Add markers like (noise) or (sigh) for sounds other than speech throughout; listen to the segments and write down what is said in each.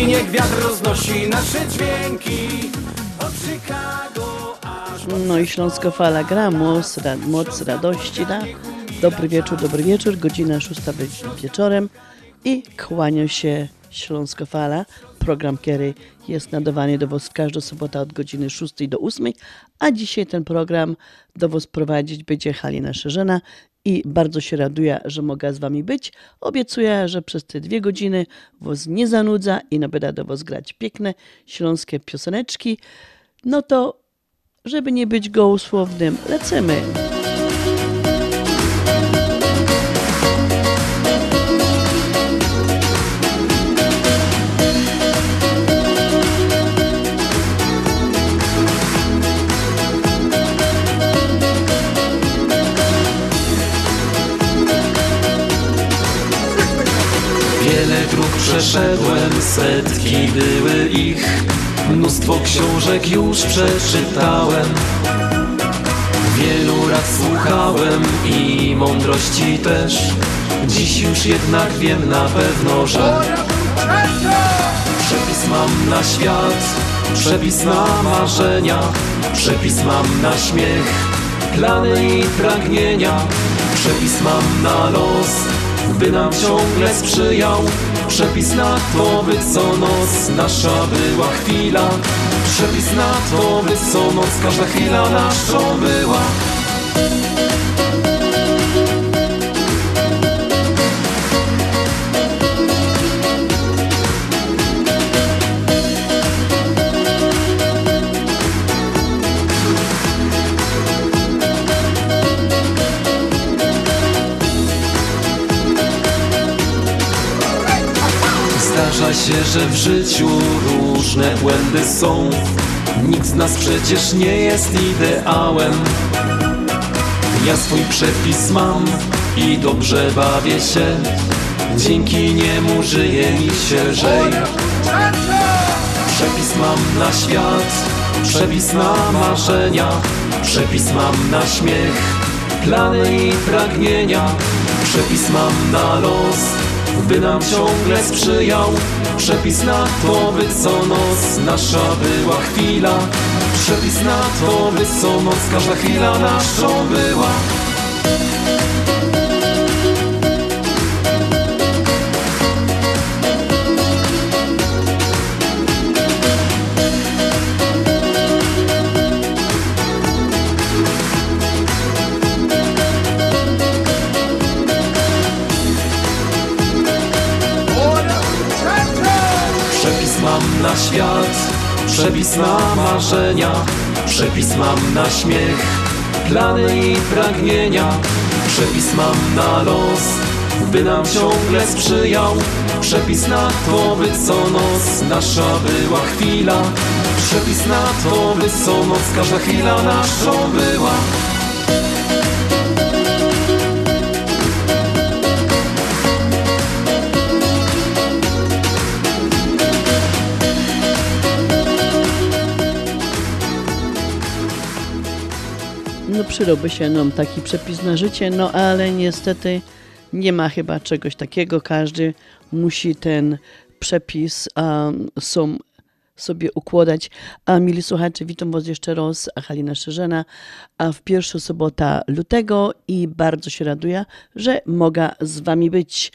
I niech wiatr roznosi nasze dźwięki. Od Chicago aż No i Śląska Fala gra, moc, ra, moc radości da. Dobry wieczór, dobry wieczór, godzina szósta wi- wieczorem. I kłania się Śląska Fala, program, który jest nadawany do Was każdą sobotę od godziny 6 do 8, a dzisiaj ten program do Was prowadzić będzie Halina Szerzena i bardzo się raduję, że mogę z Wami być. Obiecuję, że przez te dwie godziny Was nie zanudza i no będę do Was grać piękne śląskie pioseneczki. No to żeby nie być gołosłownym, lecimy. Przeszedłem, setki były ich. Mnóstwo książek już przeczytałem. Wielu rad słuchałem i mądrości też. Dziś już jednak wiem na pewno, że Przepis mam na świat, przepis na marzenia. Przepis mam na śmiech, plany i pragnienia. Przepis mam na los, by nam ciągle sprzyjał. Przepis na to, by co noc nasza była chwila. Przepis na to, by co noc każda chwila naszą była się, że w życiu różne błędy są. Nikt z nas przecież nie jest ideałem. Ja swój przepis mam i dobrze bawię się. Dzięki niemu żyje mi się lżej. Przepis mam na świat, przepis na marzenia Przepis mam na śmiech, plany i pragnienia. Przepis mam na los, by nam ciągle sprzyjał Przepis na to, by co noc nasza była chwila. Przepis na to, by co noc każda chwila naszą była świat, przepis na marzenia, przepis mam na śmiech, plany i pragnienia, przepis mam na los, by nam ciągle sprzyjał, przepis na to, by co noc nasza była chwila, przepis na to, by co noc każda chwila naszą była. Przydałby się nam taki przepis na życie, no ale niestety nie ma chyba czegoś takiego. Każdy musi ten przepis um, są sobie układać. A mili słuchacze, witam Was jeszcze raz, a Halina Szerzena, a w pierwszą sobota lutego i bardzo się raduję, że mogę z Wami być.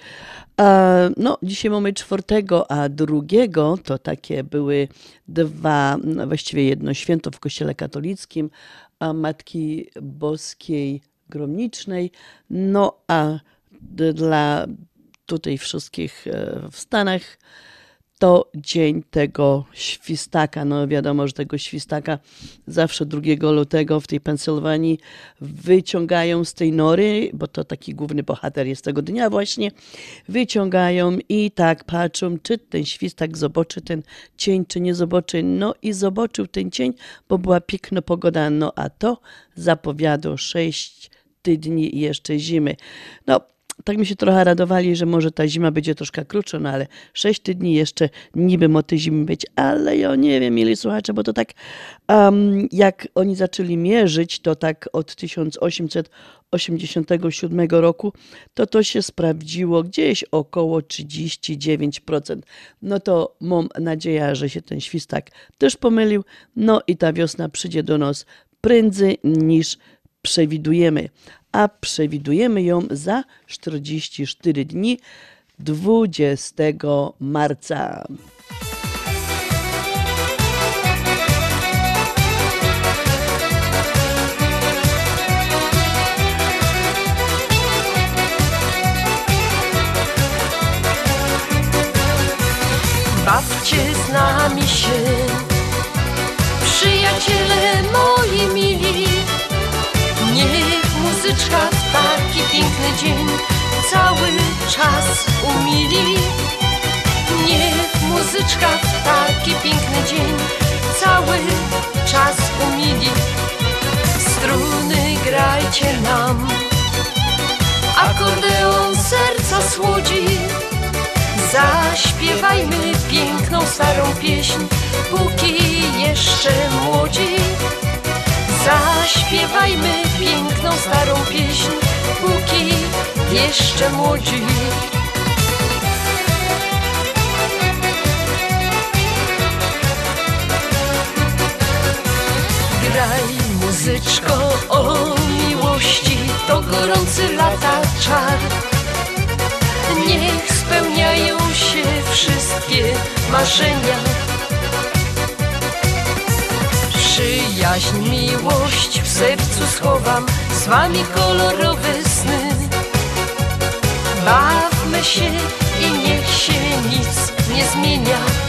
E, No, dzisiaj mamy czwartego, a drugiego to takie były dwa, no, właściwie jedno święto w Kościele katolickim, a Matki Boskiej Gromnicznej. No, a dla tutaj wszystkich e, w Stanach to dzień tego świstaka. No wiadomo, że tego świstaka zawsze 2 lutego w tej Pensylwanii wyciągają z tej nory, bo to taki główny bohater jest tego dnia właśnie, wyciągają i tak patrzą, czy ten świstak zobaczy ten cień, czy nie zobaczy. No i zobaczył ten cień, bo była piękna pogoda, no a to zapowiada 6 tygodni jeszcze zimy. No, tak mi się trochę radowali, że może ta zima będzie troszkę krótsza, no ale 6 tygodni jeszcze niby tej zimy być, ale ja nie wiem, mieli słuchacze, bo to tak um, jak oni zaczęli mierzyć, to tak od 1887 roku, to to się sprawdziło gdzieś około 39%. No to mam nadzieję, że się ten świstak też pomylił, no i ta wiosna przyjdzie do nas prędzej niż przewidujemy, a przewidujemy ją za 44 dni 20 marca. Bawcie z nami się, przyjaciele moi mili. Niech muzyczka w taki piękny dzień cały czas umili. Niech muzyczka w taki piękny dzień cały czas umili. Struny grajcie nam, akordeon serca słodzi. Zaśpiewajmy piękną starą pieśń, póki jeszcze młodzi. Zaśpiewajmy piękną starą pieśń, póki jeszcze młodzi. Graj muzyczko o miłości, to gorący lata czar. Niech spełniają się wszystkie marzenia. Przyjaźń, miłość w sercu schowam, z wami kolorowe sny. Bawmy się i niech się nic nie zmienia.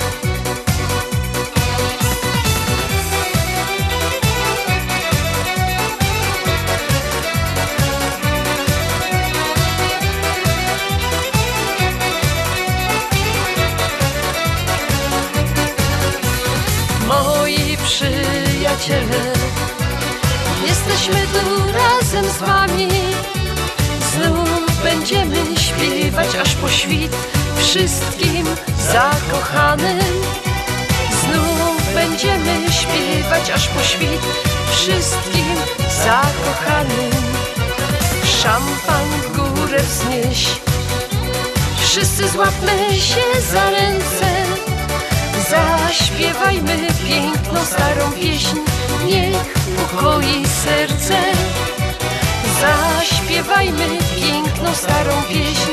Przyjaciele, jesteśmy tu razem z wami. Znów będziemy śpiewać aż po świt wszystkim zakochanym. Znów będziemy śpiewać aż po świt wszystkim zakochanym. Szampan w górę wznieś, wszyscy złapmy się za ręce. Zaśpiewajmy piękną starą pieśń, niech ukoi serce. Zaśpiewajmy piękną starą pieśń,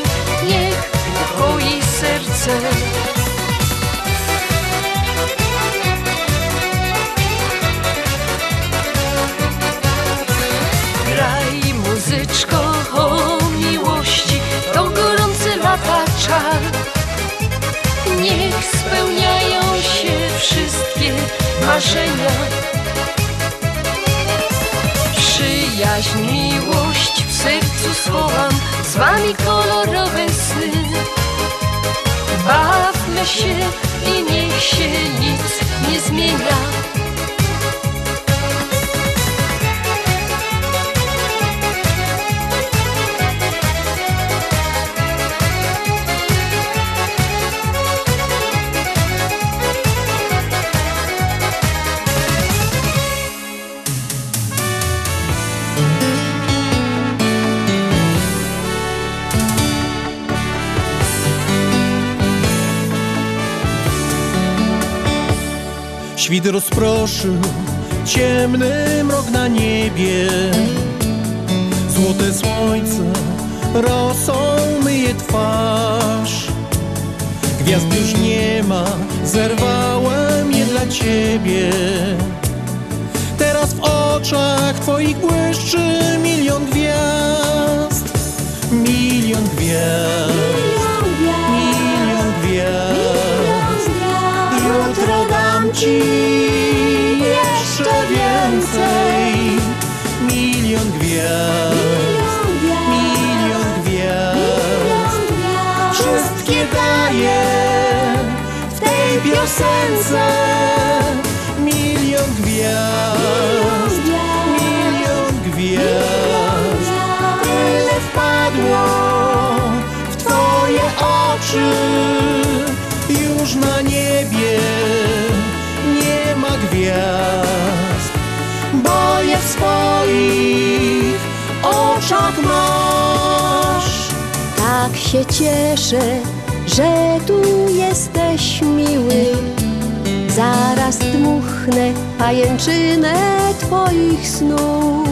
niech ukoi serce. Graj muzyczko marzenia. Przyjaźń, miłość w sercu schowam, z wami kolorowe sny. Bawmy się i niech się nic nie zmienia. Świt rozproszył ciemny mrok na niebie. Złote słońce rosą myje twarz. Gwiazd już nie ma, zerwałem je dla ciebie. Teraz w oczach twoich błyszczy milion gwiazd Milion gwiazd jeszcze więcej. Milion gwiazd. Milion gwiazd. Wszystkie daję w tej piosence. Milion gwiazd. Milion gwiazd. Tyle wpadło w twoje oczy. Już na niebie gwiazd Bo je w swoich oczach masz Tak się cieszę, że tu jesteś miły. Zaraz dmuchnę pajęczynę twoich snów.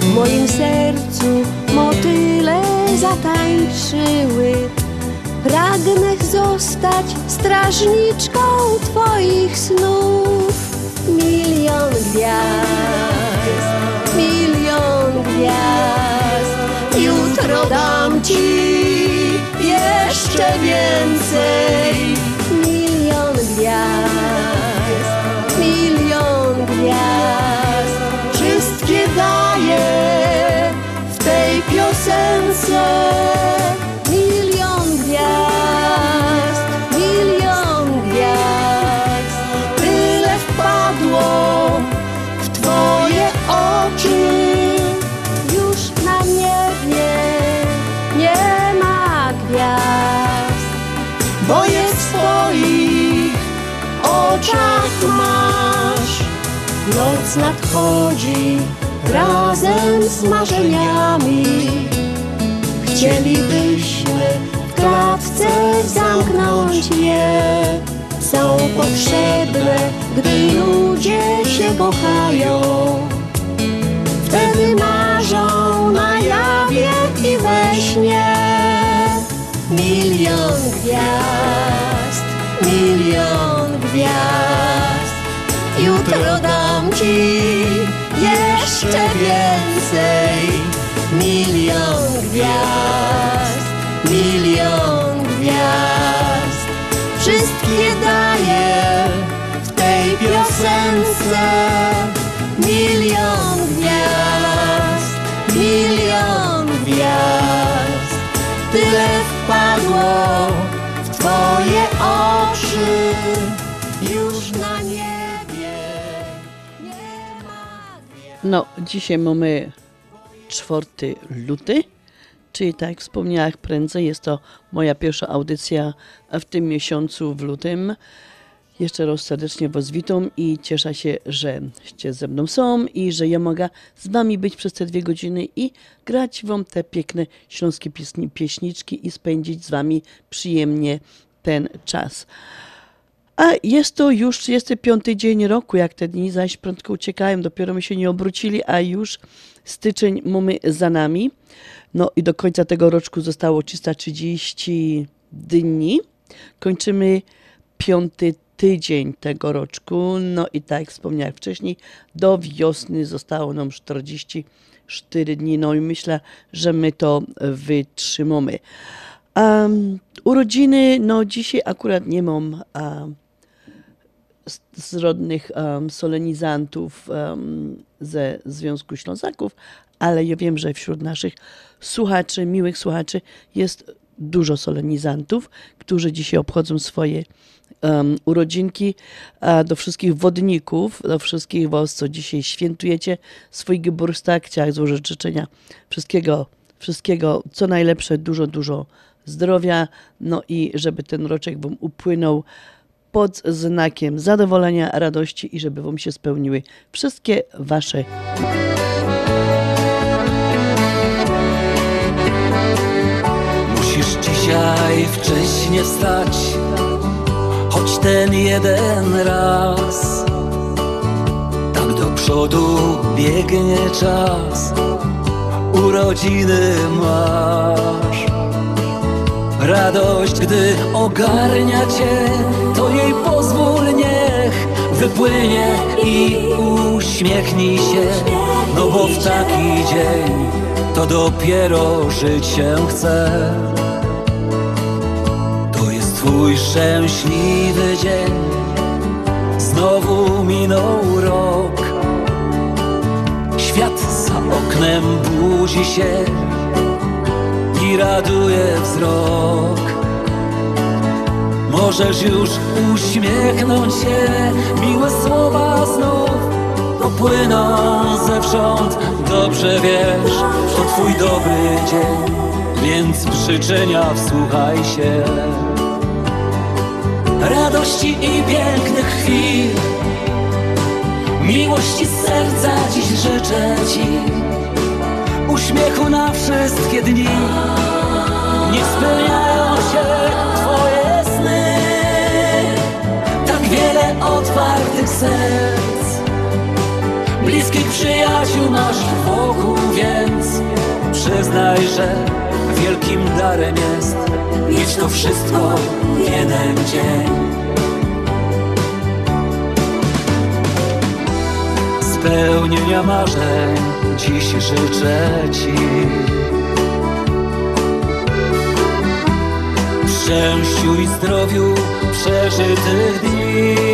W moim sercu motyle zatańczyły. Pragnę zostać strażniczką twoich snów. Milion gwiazd, milion gwiazd. Jutro dam ci jeszcze więcej. Milion gwiazd, milion gwiazd. Wszystkie daję w tej piosence oczy Już na niebie nie ma gwiazd. Bo je w swoich oczach masz Noc nadchodzi razem z marzeniami. Chcielibyśmy w klatce zamknąć je. Są potrzebne, gdy ludzie się kochają. Wtedy marzą na jawie i we śnie. Milion gwiazd, milion gwiazd. Jutro dam ci jeszcze więcej. Milion gwiazd, milion gwiazd. Wszystkie daję w tej piosence. Milion gwiazd, milion gwiazd. Tyle wpadło w twoje oczy. Już na niebie. No, dzisiaj mamy 4 luty, czyli tak jak wspomniałam prędzej, jest to moja pierwsza audycja w tym miesiącu w lutym. Jeszcze raz serdecznie Was witam i cieszę się, żeście ze mną są i że ja mogę z Wami być przez te dwie godziny i grać Wam te piękne śląskie pieśni, pieśniczki i spędzić z Wami przyjemnie ten czas. A jest to już 35 dzień roku, jak te dni zaś prędko uciekają, dopiero my się nie obrócili, a już styczeń mamy za nami. No i do końca tego roczku zostało 330 dni. Kończymy piąty tydzień tego roczku. No i tak jak wspomniałem wcześniej, do wiosny zostało nam 44 dni. No i myślę, że my to wytrzymamy. Um, urodziny, no dzisiaj akurat nie mam um, z, rodnych em, solenizantów em, ze Związku Ślązaków, ale ja wiem, że wśród naszych słuchaczy, miłych słuchaczy jest dużo solenizantów, którzy dzisiaj obchodzą swoje em, urodzinki. A do wszystkich wodników, do wszystkich was, co dzisiaj świętujecie swój Geburtstag, chciałam złożyć życzenia wszystkiego, wszystkiego co najlepsze, dużo, dużo zdrowia, no i żeby ten roczek wam upłynął pod znakiem zadowolenia, radości i żeby wam się spełniły wszystkie wasze Musisz dzisiaj wcześnie wstać, choć ten jeden raz. Tak do przodu biegnie czas, urodziny masz. Radość, gdy ogarnia cię, to jej pozwól niech wypłynie i uśmiechnij się, no bo w taki dzień to dopiero żyć się chce. Twój szczęśliwy dzień, znowu minął rok. Świat za oknem budzi się i raduje wzrok. Możesz już uśmiechnąć się, miłe słowa znów popłyną zewsząd. Dobrze wiesz, to twój dobry dzień, więc życzenia wsłuchaj się. Radości i pięknych chwil, miłości z serca dziś życzę ci. Uśmiechu na wszystkie dni, niech spełniają się twoje sny. Tak wiele otwartych serc, bliskich przyjaciół masz wokół, więc przyznaj, że wielkim darem jest mieć to wszystko w jeden dzień. Spełnienia marzeń dziś życzę Ci. Szczęściu i zdrowiu przeżytych dni.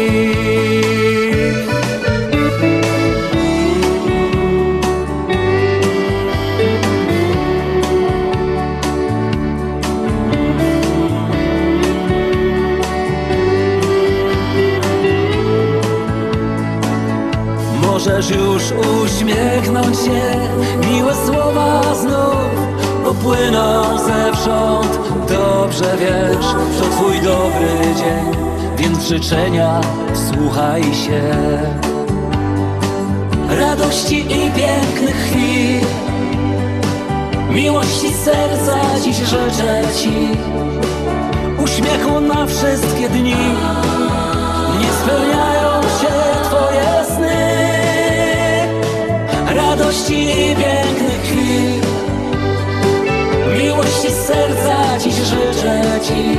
Możesz już uśmiechnąć się, miłe słowa znów popłyną zewsząd. Dobrze wiesz, to twój dobry dzień, więc życzenia słuchaj się. Radości i pięknych chwil, miłości serca dziś życzę ci. Uśmiechu na wszystkie dni, niech spełniają się twoje radości i pięknych chwil. Miłości z serca dziś życzę Ci.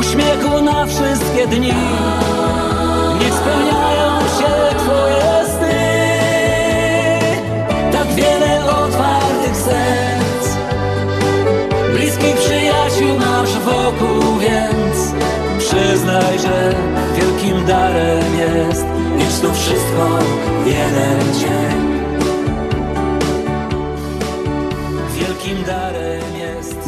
Uśmiechu na wszystkie dni. Niech spełniają się Twoje sny. Tak wiele otwartych serc. Bliskich przyjaciół masz wokół, więc przyznaj, że wielkim darem jest mieć to wszystko jeden dzień.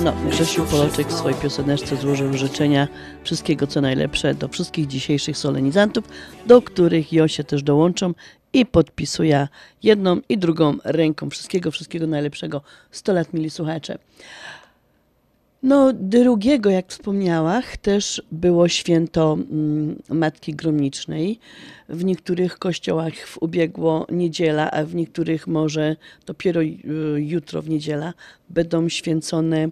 No, mieć Grzesiu Poloczek w swojej pioseneczce złożył życzenia wszystkiego co najlepsze do wszystkich dzisiejszych solenizantów, do których ja się też dołączam i podpisuję jedną i drugą ręką. Wszystkiego, wszystkiego najlepszego. 100 lat, mili słuchacze. No, drugiego, jak wspomniałach, też było święto mm, Matki Gromnicznej. W niektórych kościołach w ubiegło niedziela, a w niektórych może dopiero y, jutro w niedziela będą święcone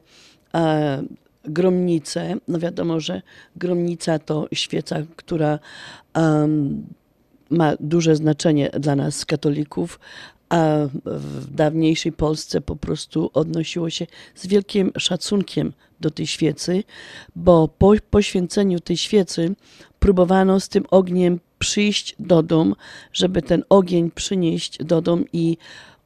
e, gromnice. No wiadomo, że gromnica to świeca, która ma duże znaczenie dla nas, katolików, a w dawniejszej Polsce po prostu odnosiło się z wielkim szacunkiem do tej świecy, bo po poświęceniu tej świecy próbowano z tym ogniem przyjść do domu, żeby ten ogień przynieść do domu i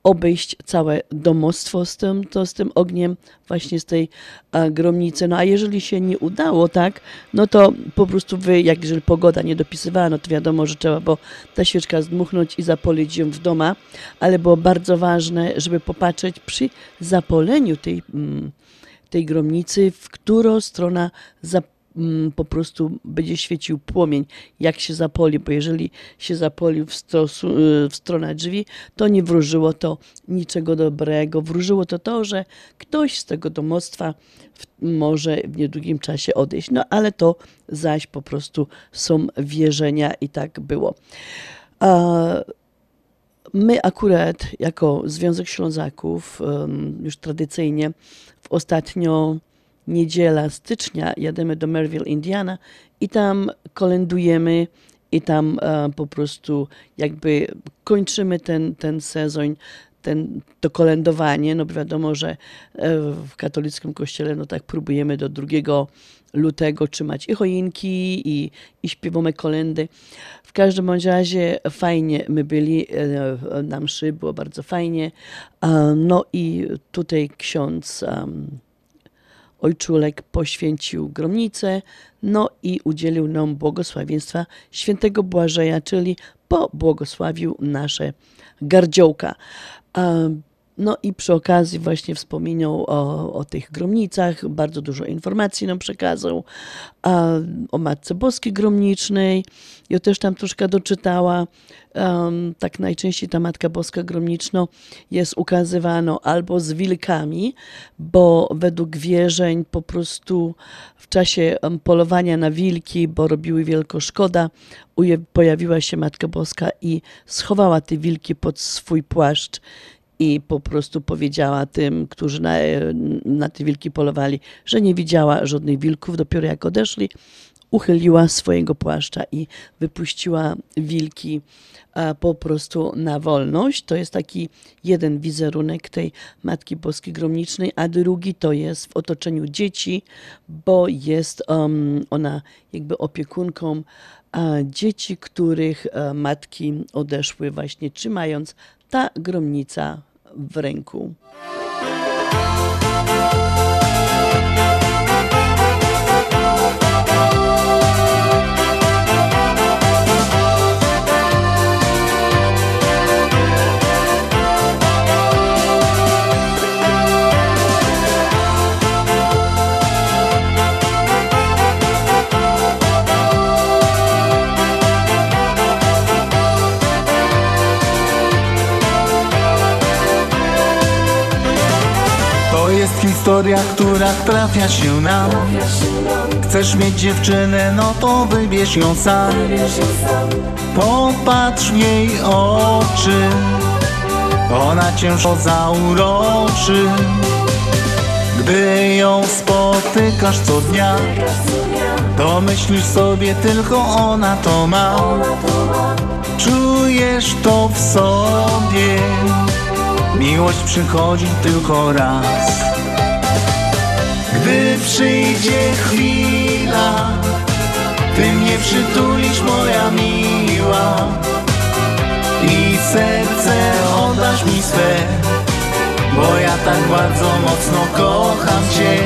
obejść całe domostwo z tym, to z tym ogniem właśnie z tej a, gromnicy. No a jeżeli się nie udało, tak, no to po prostu wy, jak jeżeli pogoda nie dopisywała, no to wiadomo, że trzeba było ta świeczka zdmuchnąć i zapolić ją w doma, ale było bardzo ważne, żeby popatrzeć przy zapoleniu tej, mm, tej gromnicy, w którą strona za, mm, po prostu będzie świecił płomień, jak się zapoli, bo jeżeli się zapolił w, y, w stronę drzwi, to nie wróżyło to niczego dobrego. Wróżyło to to, że ktoś z tego domostwa może w niedługim czasie odejść. No ale to zaś po prostu są wierzenia i tak było. My akurat jako Związek Ślązaków już tradycyjnie w ostatnią niedzielę stycznia jadziemy do Merville, Indiana i tam kolendujemy i tam e, po prostu jakby kończymy ten, ten sezon, ten, to kolędowanie, no wiadomo, że e, w katolickim kościele no tak próbujemy do 2 lutego trzymać i choinki i, i śpiewamy kolendy. W każdym bądź razie fajnie my byli e, na mszy, było bardzo fajnie. E, No i tutaj ksiądz Ojczulek poświęcił gromnicę, no i udzielił nam błogosławieństwa świętego Błażeja, czyli pobłogosławił nasze gardziołka. No i przy okazji właśnie wspominał o, o tych gromnicach, bardzo dużo informacji nam przekazał, a, o Matce Boskiej Gromnicznej. Ja też tam troszkę doczytała. Em, tak najczęściej ta Matka Boska Gromniczna jest ukazywana albo z wilkami, bo według wierzeń po prostu w czasie polowania na wilki, bo robiły wielką szkoda, pojawiła się Matka Boska i schowała te wilki pod swój płaszcz i po prostu powiedziała tym, którzy na, na te wilki polowali, że nie widziała żadnych wilków. Dopiero jak odeszli, uchyliła swojego płaszcza i wypuściła wilki po prostu na wolność. To jest taki jeden wizerunek tej Matki Boskiej Gromnicznej, a drugi to jest w otoczeniu dzieci, bo jest um, ona jakby opiekunką dzieci, których e, matki odeszły właśnie trzymając ta gromnica w ręku. Historia, która trafia się nam. Chcesz mieć dziewczynę, no to wybierz ją sam. Popatrz w jej oczy. Ona cię zauroczy. Gdy ją spotykasz co dnia To myślisz sobie tylko ona to ma. Czujesz to w sobie. Miłość przychodzi tylko raz Gdy przyjdzie chwila Ty mnie przytulisz moja miła I serce oddasz mi swe Bo ja tak bardzo mocno kocham Cię.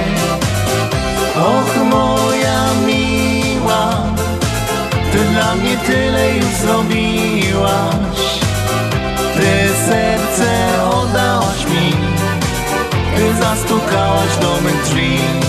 Och moja miła Ty dla mnie tyle już zrobiłaś. Ty serce oddałaś Ty zastukałaś do mych drzwi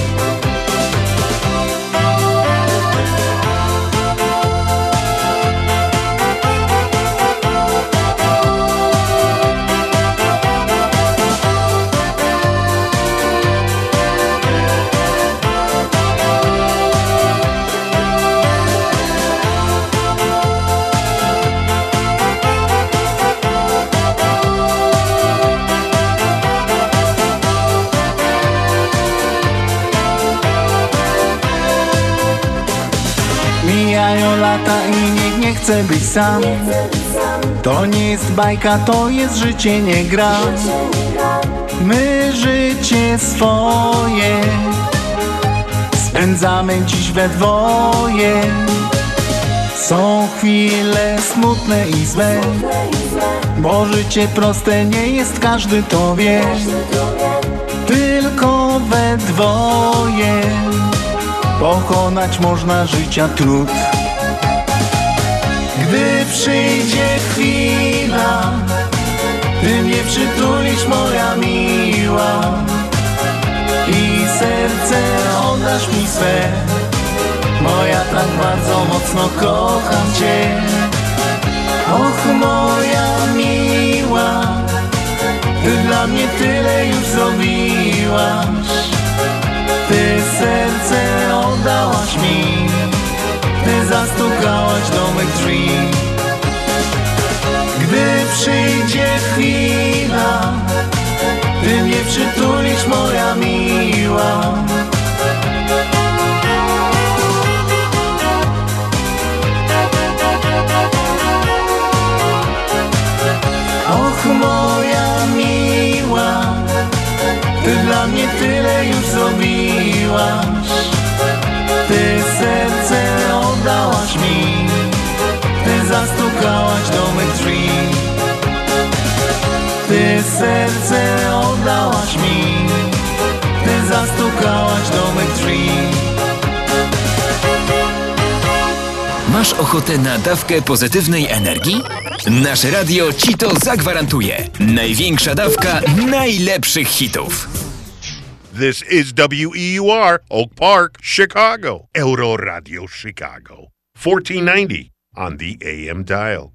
i nikt nie chce być sam. To nie jest bajka, to jest życie, nie gra. My życie swoje Spędzamy dziś we dwoje. Są chwile smutne i złe Bo życie proste nie jest, każdy to wie. Tylko we dwoje Pokonać można życia trud przyjdzie chwila Ty mnie przytulisz moja miła. I serce oddasz mi swe. Bo ja tak bardzo mocno kocham Cię. Och moja miła Ty dla mnie tyle już zrobiłaś. Ty serce oddałaś mi Ty zastukałaś do mych drzwi Gdy przyjdzie chwila Ty mnie przytulisz moja miła. Och moja miła Ty dla mnie tyle już zrobiłaś zastukałaś do mych drzwi Ty serce oddałaś mi Ty zastukałaś do mych drzwi Masz ochotę na dawkę pozytywnej energii? Nasze radio ci to zagwarantuje. Największa dawka najlepszych hitów. This is WEUR, Oak Park, Chicago. Euro Radio Chicago. 1490 on the AM dial.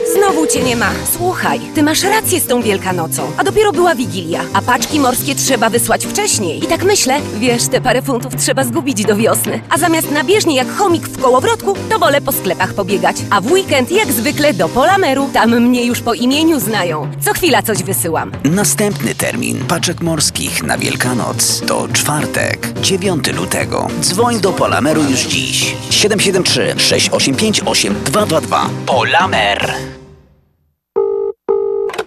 Znowu cię nie ma. Słuchaj, ty masz rację z tą Wielkanocą. A dopiero była Wigilia, a paczki morskie trzeba wysłać wcześniej. I tak myślę, wiesz, te parę funtów trzeba zgubić do wiosny. A zamiast na bieżni jak chomik w kołowrotku, to wolę po sklepach pobiegać. A w weekend jak zwykle do Polameru. Tam mnie już po imieniu znają. Co chwila coś wysyłam. Następny termin paczek morskich na Wielkanoc to czwartek, 9 lutego. Dzwoń do Polameru już dziś. 773 685 8222. Polamer.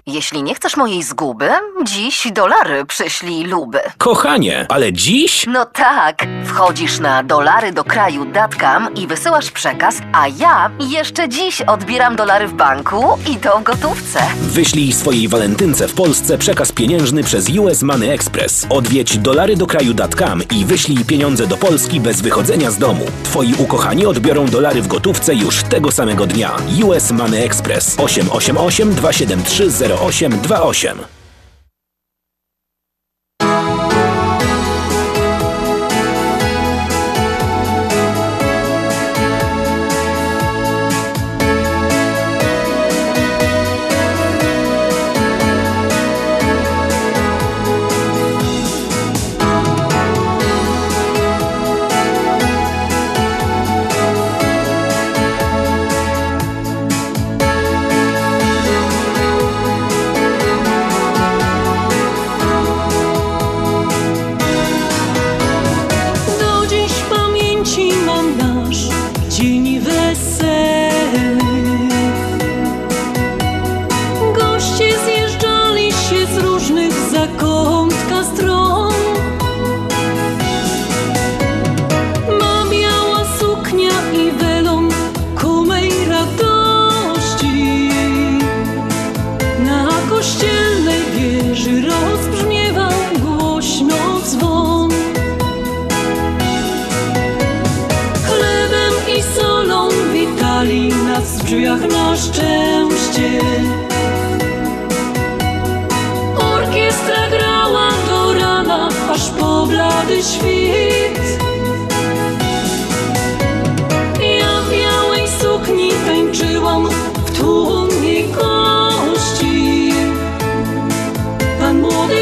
Jeśli nie chcesz mojej zguby, dziś dolary przyślij luby. Kochanie, ale dziś? No tak, wchodzisz na dolary do kraju.com i wysyłasz przekaz, a ja jeszcze dziś odbieram dolary w banku i to w gotówce. Wyślij swojej walentynce w Polsce przekaz pieniężny przez US Money Express. Odwiedź dolary do kraju.com i wyślij pieniądze do Polski bez wychodzenia z domu. Twoi ukochani odbiorą dolary w gotówce już tego samego dnia. US Money Express 888 273 0828.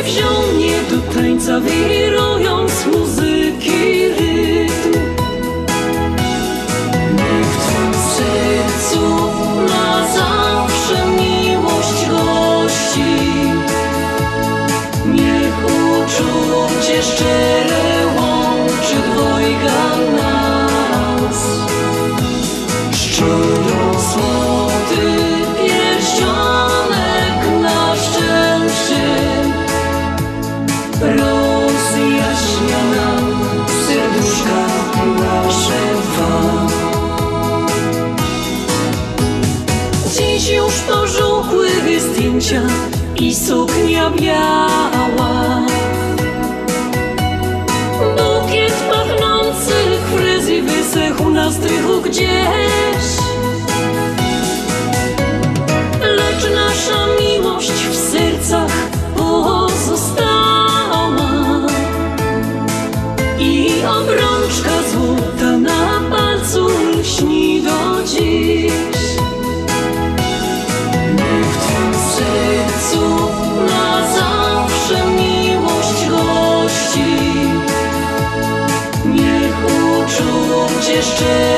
wziął mnie do tańca, wirując muzyką. I suknia biała. Bukiet pachnących fryzji wysechł na strychu gdzieś. Church.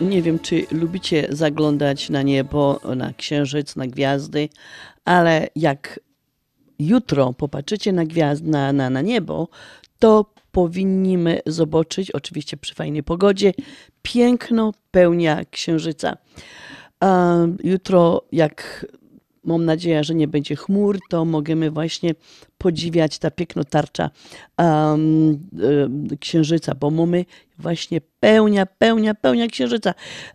Nie wiem, czy lubicie zaglądać na niebo, na księżyc, na gwiazdy, ale jak jutro popatrzycie na gwiazd, na, na, na niebo, to powinniśmy zobaczyć, oczywiście przy fajnej pogodzie, piękno pełnia księżyca. Jutro, jak mam nadzieję, że nie będzie chmur, to możemy właśnie podziwiać ta piękno tarcza um, księżyca, bo mamy właśnie pełnia, pełnia, pełnia księżyca.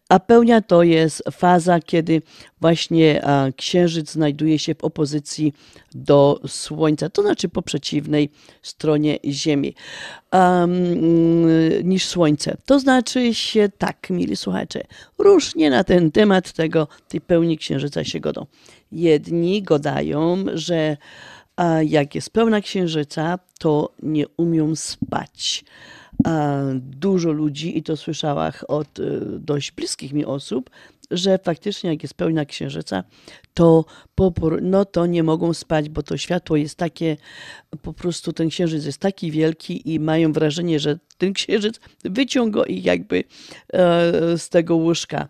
A pełnia to jest faza, kiedy właśnie księżyc znajduje się w opozycji do Słońca, to znaczy po przeciwnej stronie Ziemi um, niż Słońce. To znaczy się tak, mili słuchacze, różnie na ten temat tego, tej pełni księżyca się godą. Jedni gadają, że jak jest pełna księżyca, to nie umią spać. Dużo ludzi, i to słyszałam od y, dość bliskich mi osób, że faktycznie jak jest pełna księżyca, to, po, por- no to nie mogą spać, bo to światło jest takie, po prostu ten księżyc jest taki wielki i mają wrażenie, że ten księżyc wyciąga ich jakby e, z tego łóżka.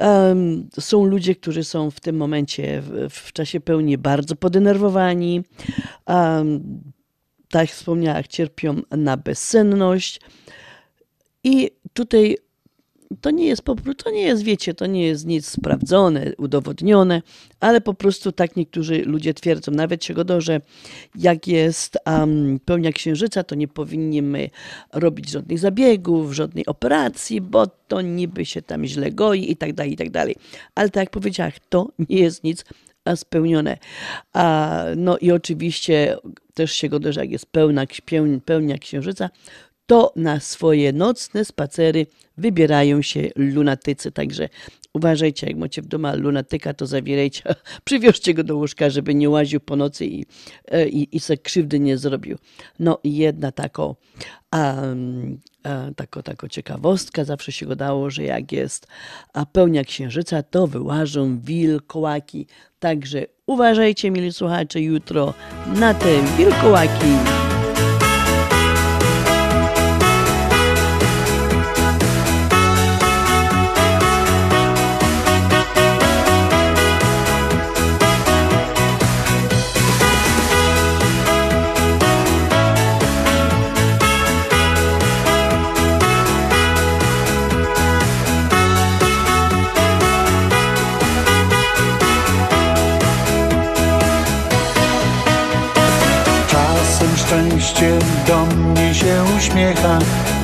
Em, Są ludzie, którzy są w tym momencie, w, w czasie pełni, bardzo podenerwowani. Em, Tak jak wspomniałam, cierpią na bezsenność. I tutaj to nie jest to nie jest, wiecie, to nie jest nic sprawdzone, udowodnione, ale po prostu tak niektórzy ludzie twierdzą, nawet się godzą, że jak jest um, pełnia księżyca, to nie powinniśmy robić żadnych zabiegów, żadnej operacji, bo to niby się tam źle goi i tak dalej, i tak dalej. Ale tak jak powiedziałam, to nie jest nic spełnione. A, no i oczywiście też się godzę, że jak jest pełna, pełnia księżyca, to na swoje nocne spacery wybierają się lunatycy. Także uważajcie, jak macie w domu lunatyka, to zawierajcie, (laughs) przywieźcie go do łóżka, żeby nie łaził po nocy i, e, i, i se krzywdy nie zrobił. No i jedna taką, um, tako, tako ciekawostka, zawsze się gadało, że jak jest a pełnia księżyca, to wyłażą wilkołaki. Także uważajcie, mili słuchacze, jutro na te wilkołaki.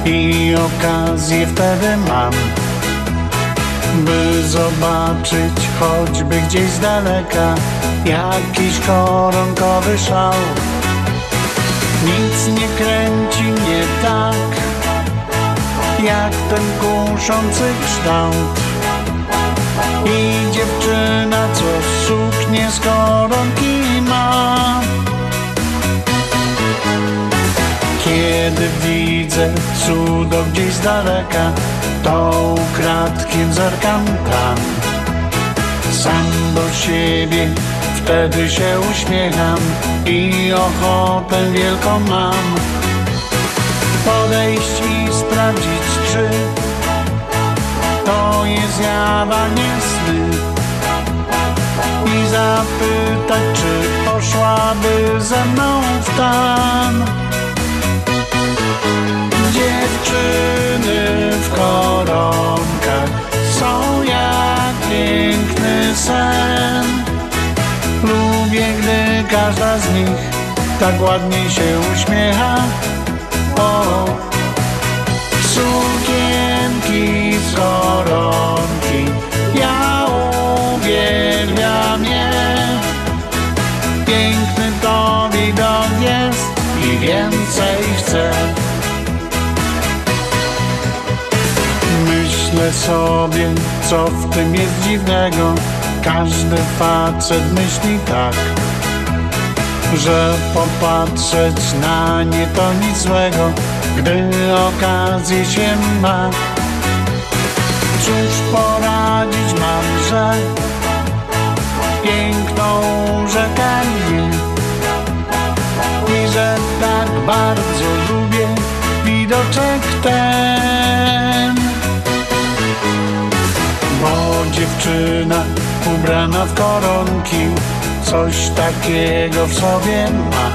I okazję wtedy mam, by zobaczyć choćby gdzieś z daleka jakiś koronkowy szał. Nic nie kręci mnie tak, jak ten kuszący kształt. I dziewczyna, co suknię z koronki Kiedy widzę cudo gdzieś z daleka, to ukradkiem zerkam tam. Sam do siebie wtedy się uśmiecham i ochotę wielką mam. Podejść i sprawdzić, czy to jest jawa, nie sny. I zapytać, czy poszłaby ze mną w tam. Dziewczyny w koronkach są jak piękny sen. Lubię, gdy każda z nich tak ładnie się uśmiecha. O, sukienki z koronki, ja uwielbiam je. Piękny to widok jest i więcej chcę. Myślę sobie, co w tym jest dziwnego. Każdy facet myśli tak, że popatrzeć na nie to nic złego, gdy okazję się ma. Cóż poradzić mam, że piękną rzeka mnie i że tak bardzo lubię widoczek ten. Dziewczyna ubrana w koronki coś takiego w sobie ma.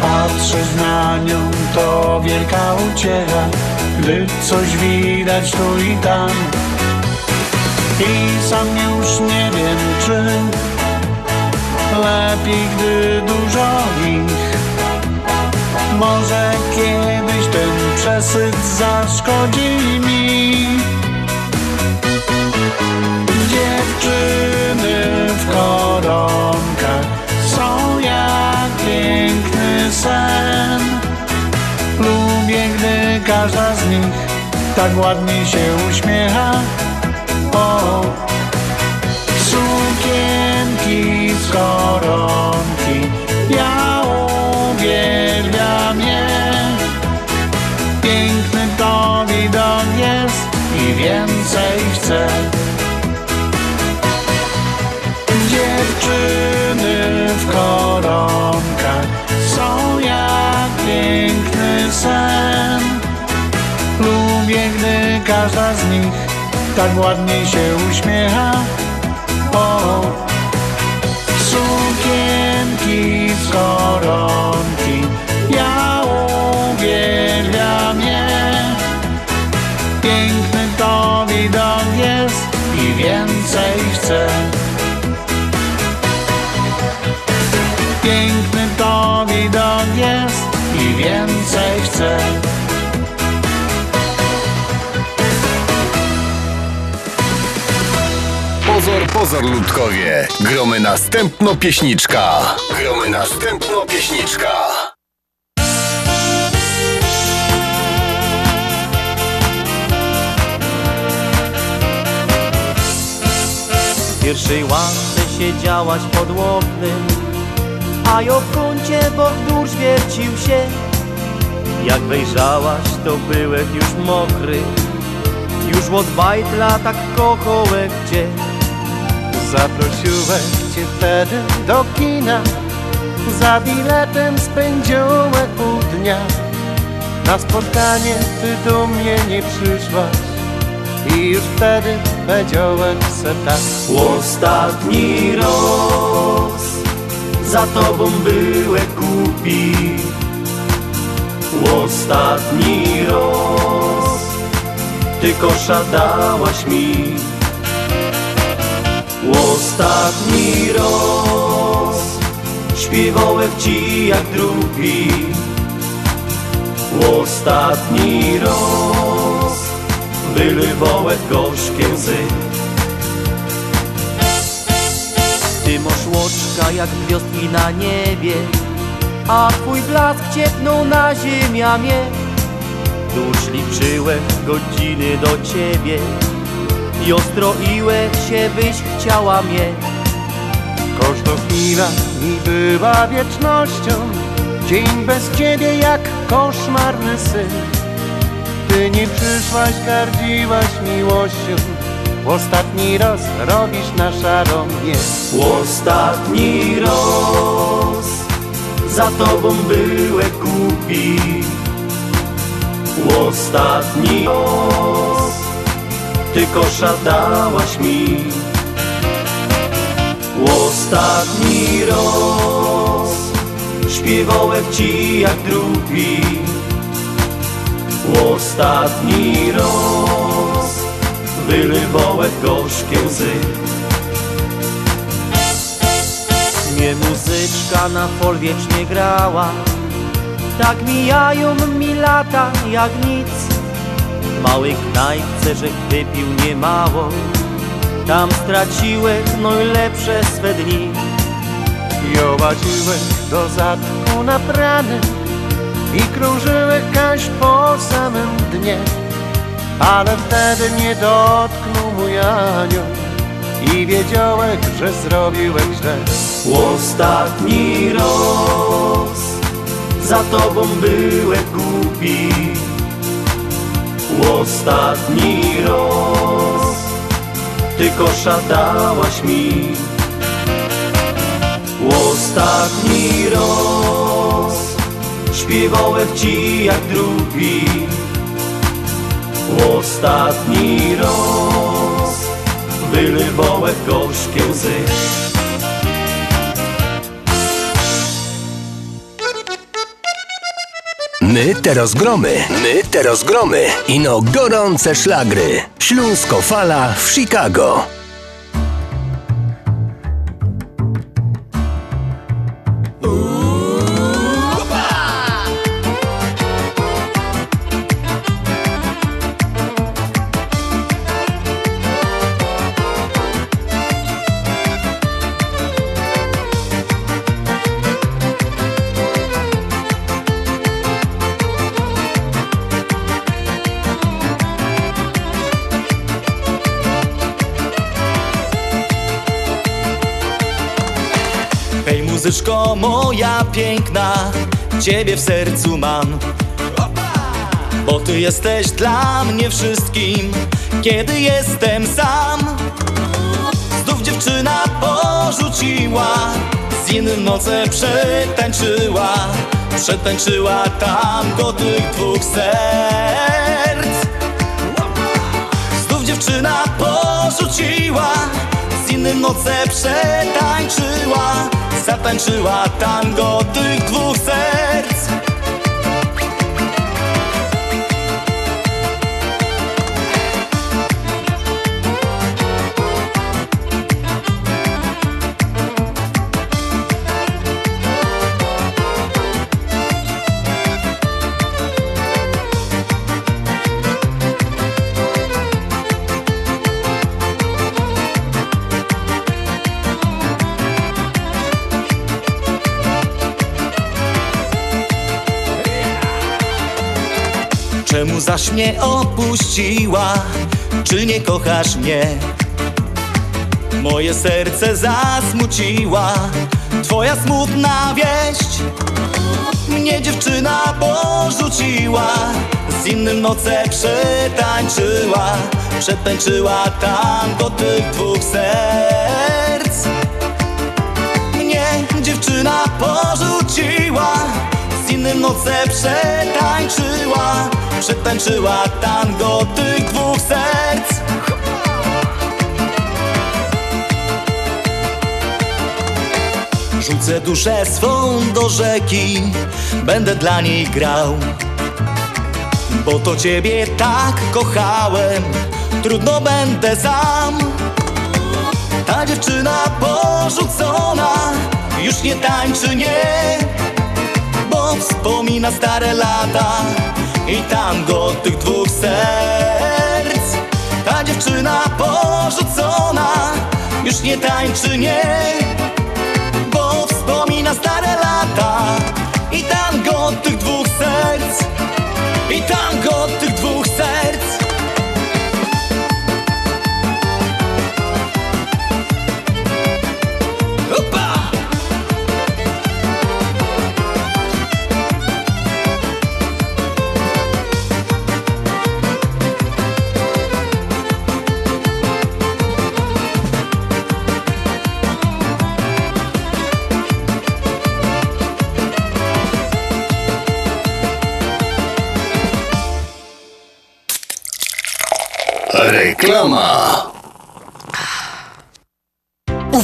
Patrzeć na nią to wielka uciecha, gdy coś widać tu i tam. I sam już nie wiem, czy lepiej, gdy dużo ich. Może kiedyś ten przesyt zaszkodzi mi. Dziewczyny w koronkach są jak piękny sen. Lubię, gdy każda z nich tak ładnie się uśmiecha. O, sukienki z koronki, ja uwielbiam je. Piękny to widok jest i więcej chcę. Sen. Lubię, gdy każda z nich tak ładnie się uśmiecha. O, sukienki z koronki, ja uwielbiam je. Piękny to widok jest i więcej chcę. Pozor, ludkowie. Gromy następno pieśniczka. Gromy następno pieśniczka. W pierwszej ławce siedziałaś pod łoknem A ja w kącie bok wiercił się Jak wejrzałaś, to byłek już mokry Już od bajtla tak kochołek cię Zaprosiłem cię wtedy do kina. Za biletem spędziłem pół dnia. Na spotkanie ty do mnie nie przyszłaś. I już wtedy powiedziałem se tak. Ostatni raz za tobą byłem głupi Ostatni raz ty kosza dałaś mi Ostatni raz Śpiewałem ci jak drugi. Ostatni roz Wylewałem gorzkie łzy. Ty masz łoczka jak gwiazdki na niebie A twój blask ciepnął na ziemię. Już liczyłem godziny do ciebie I ostroiłem się, byś chciała mnie Każda chwila mi była wiecznością Dzień bez ciebie jak koszmarny sen. Ty nie przyszłaś, gardziłaś miłością Ostatni raz robisz na mnie. Ostatni roz Za tobą byłem głupi Ostatni roz Ty kosza dałaś mi. Ostatni roz Śpiewałem ci jak drugi. Ostatni roz Wylewałem gorzkie łzy. Mnie muzyczka na fol wiecznie grała. Tak mijają mi lata jak nic małej knajpce, że wypił niemało. Tam straciłem najlepsze swe dni. Jołaziłeś do zatku na prany I krążyłeś kaś po samym dnie. Ale wtedy mnie dotknął mój anioł I wiedziałeś, że zrobiłeś źle. Ostatni roz Za tobą byłem głupi Ostatni roz. Ty kosza dałaś mi. Ostatni roz. Śpiewałem ci jak drugi. Ostatni roz. Wylewałem gorzkie łzy My teraz gromy, my teraz gromy. Ino gorące szlagry. Śląsko fala w Chicago. Piękna Ciebie w sercu mam. Bo ty jesteś dla mnie wszystkim Kiedy jestem sam. Znów dziewczyna porzuciła Z innym noce przetańczyła. Przetańczyła tango tych dwóch serc. Znów dziewczyna porzuciła Z innym noce przetańczyła Zatańczyła tango tych dwóch serc Zaś mnie opuściła? Czy nie kochasz mnie? Moje serce zasmuciła. Twoja smutna wieść Mnie dziewczyna porzuciła. Z innym noce przetańczyła. Przetańczyła tango tych dwóch serc. Mnie dziewczyna porzuciła. Z innym noce przetańczyła Przetańczyła tango tych dwóch serc. Rzucę duszę swą do rzeki Będę dla niej grał. Bo to ciebie tak kochałem Trudno będę sam. Ta dziewczyna porzucona już nie tańczy, nie. Bo wspomina stare lata i tango tych dwóch serc. Ta dziewczyna porzucona już nie tańczy, nie Bo wspomina stare lata. I tango tych dwóch serc I tango tych dwóch Reklama.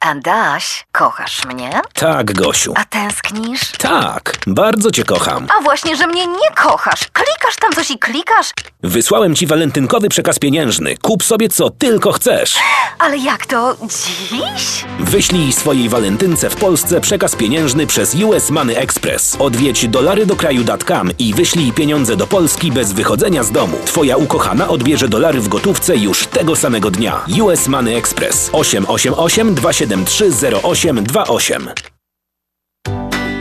Adaś, kochasz mnie? Tak, Gosiu. A tęsknisz? Tak, bardzo cię kocham. A właśnie, że mnie nie kochasz. Klikasz tam coś i klikasz, Wysłałem ci walentynkowy przekaz pieniężny. Kup sobie co tylko chcesz. ale jak to dziś? Wyślij swojej walentynce w Polsce przekaz pieniężny przez US Money Express. Odwiedź dolarydokraju.com i wyślij pieniądze do Polski bez wychodzenia z domu. Twoja ukochana odbierze dolary w gotówce już tego samego dnia. US Money Express 888 273 0828.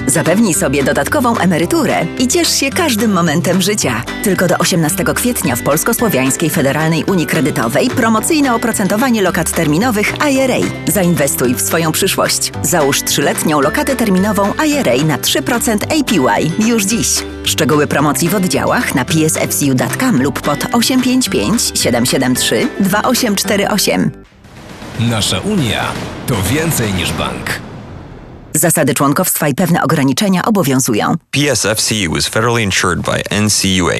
Zapewnij sobie dodatkową emeryturę i ciesz się każdym momentem życia. Tylko do 18 kwietnia w Polsko-Słowiańskiej Federalnej Unii Kredytowej promocyjne oprocentowanie lokat terminowych IRA. Zainwestuj w swoją przyszłość. Załóż trzyletnią lokatę terminową IRA na 3% APY już dziś. Szczegóły promocji w oddziałach na psfcu.com lub pod 855 773 2848. Nasza Unia to więcej niż bank. Zasady członkowstwa i pewne ograniczenia obowiązują. PSFCU is federally insured by NCUA.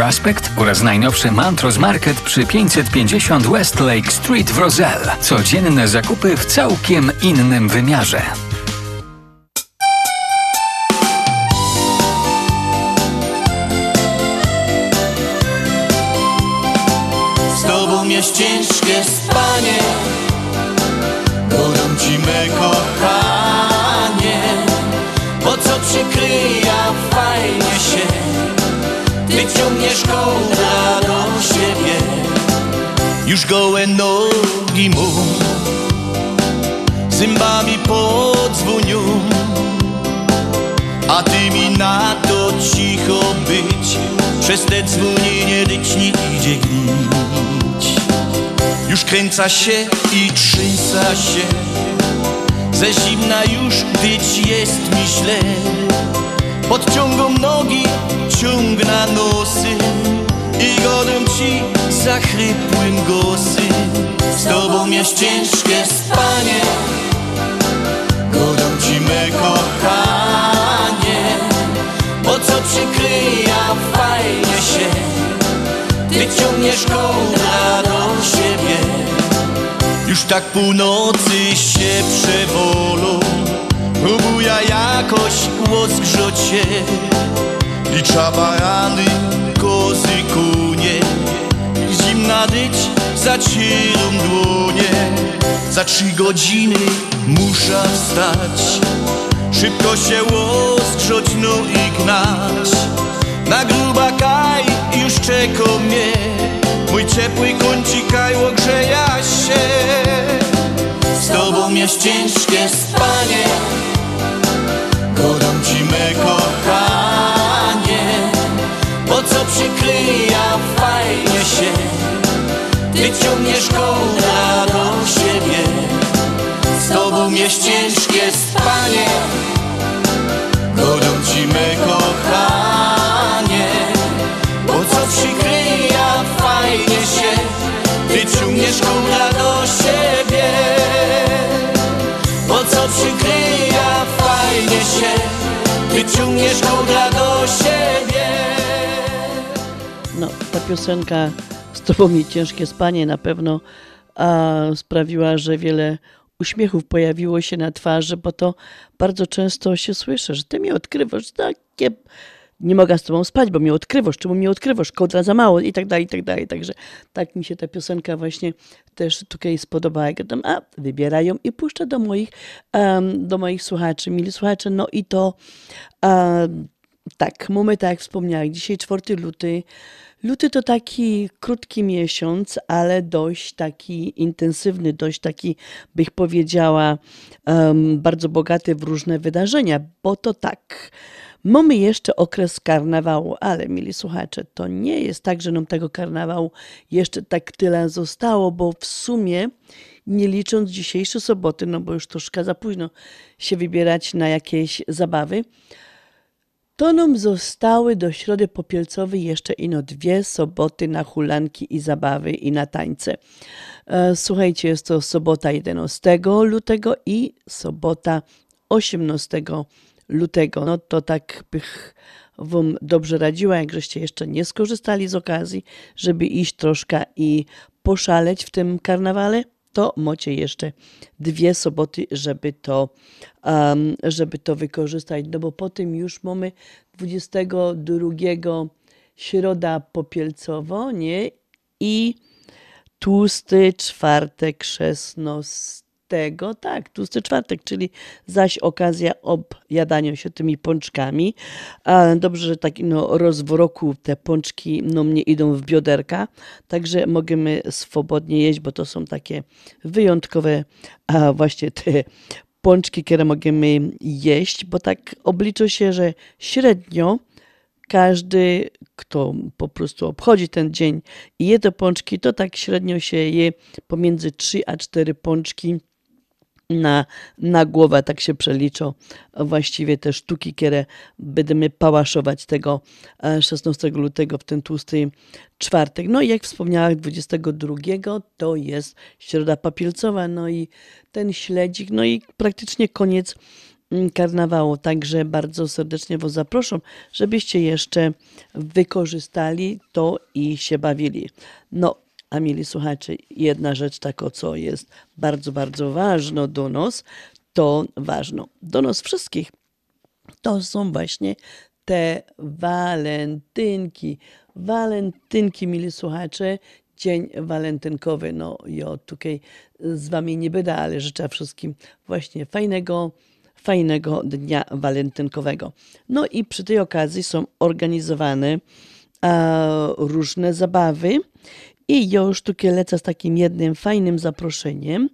Prospect oraz najnowszy Mantros Market przy 550 West Lake Street w Roselle. Codzienne zakupy w całkiem innym wymiarze. Z tobą jest ciężkie spanie Kołdra do siebie. Już gołe nogi mu. Zębami podzwonią A ty mi na to cicho być. Przez te dzwonienie dyć idzie gnić. Już kręca się i trzęsa się. Ze zimna już dyć jest mi źle Podciągą nogi, ciągna nosy I godą ci zachrypłym głosy. Z tobą jest ciężkie spanie Godą ci me kochanie. Po co przykryja fajnie się Wyciągniesz kołdra do siebie. Już tak północy się przewolą Próbuja jakoś łozgrzać się. Licza barany, kozy, kunie. Zimna dyć zacierą dłonie. Za trzy godziny muszę wstać. Szybko się łozgrzać, no i gnać. Na gruba kaj już czeka mnie. Mój ciepły kącik kaj ogrzeja się tobą jest ciężkie spanie. Godą ci me kochanie Bo co przykryja fajnie się. Ty ciągniesz kołdra do siebie. Z tobą jest ciężkie spanie. Godą ci me kochanie Bo co przykryja fajnie się. Ty ciągniesz kołdra do siebie Ty ciągniesz kołdra do siebie. No, ta piosenka z tobą mi ciężkie spanie na pewno a, sprawiła, że wiele uśmiechów pojawiło się na twarzy, bo to bardzo często się słyszy, że ty mi odkrywasz takie... Nie mogę z tobą spać, bo mnie odkrywasz, czemu mnie odkrywasz, kołdra za mało i tak dalej, i tak dalej. Także tak mi się ta piosenka właśnie też tutaj spodobała. Jak tam, a wybierają i puszczę do moich, em, do moich słuchaczy, mili słuchacze. No i to em, tak, mamy tak jak wspomniałem, dzisiaj 4 luty. Luty to taki krótki miesiąc, ale dość taki intensywny, dość taki, bych powiedziała, em, bardzo bogaty w różne wydarzenia, bo to tak. Mamy jeszcze okres karnawału, ale mili słuchacze, to nie jest tak, że nam tego karnawału jeszcze tak tyle zostało, bo w sumie, nie licząc dzisiejszej soboty, no bo już troszkę za późno się wybierać na jakieś zabawy, to nam zostały do środy popielcowej jeszcze ino dwie soboty na hulanki i zabawy i na tańce. E, Słuchajcie, jest to sobota 11 lutego i sobota 18 lutego. No to tak bych Wam dobrze radziła, jak żeście jeszcze nie skorzystali z okazji, żeby iść troszkę i poszaleć w tym karnawale, to macie jeszcze dwie soboty, żeby to, um, żeby to wykorzystać. No bo potem już mamy 22 środa popielcowo, nie? I tłusty czwartek 16. Tak, tłusty czwartek, czyli zaś okazja objadania się tymi pączkami. Dobrze, że tak no, raz w roku te pączki no, mnie idą w bioderka, także możemy swobodnie jeść, bo to są takie wyjątkowe a właśnie te pączki, które możemy jeść, bo tak obliczy się, że średnio każdy, kto po prostu obchodzi ten dzień i je te pączki, to tak średnio się je pomiędzy 3 a 4 pączki na, na głowę, tak się przeliczą właściwie te sztuki, które będziemy pałaszować tego e, 16 lutego w ten tłusty czwartek. No i jak wspomniałam, 22 to jest środa papielcowa, no i ten śledzik, no i praktycznie koniec mm, karnawału. Także bardzo serdecznie Was zapraszam, żebyście jeszcze wykorzystali to i się bawili. No, a mieli słuchacze, jedna rzecz taka, co jest bardzo, bardzo ważna do nas, to ważno do nas wszystkich, to są właśnie te walentynki. Walentynki, mili słuchacze, dzień walentynkowy. No, ja tutaj z wami nie będę, ale życzę wszystkim właśnie fajnego, fajnego dnia walentynkowego. No i przy tej okazji są organizowane e, różne zabawy i ja tutaj lecę z takim jednym fajnym zaproszeniem,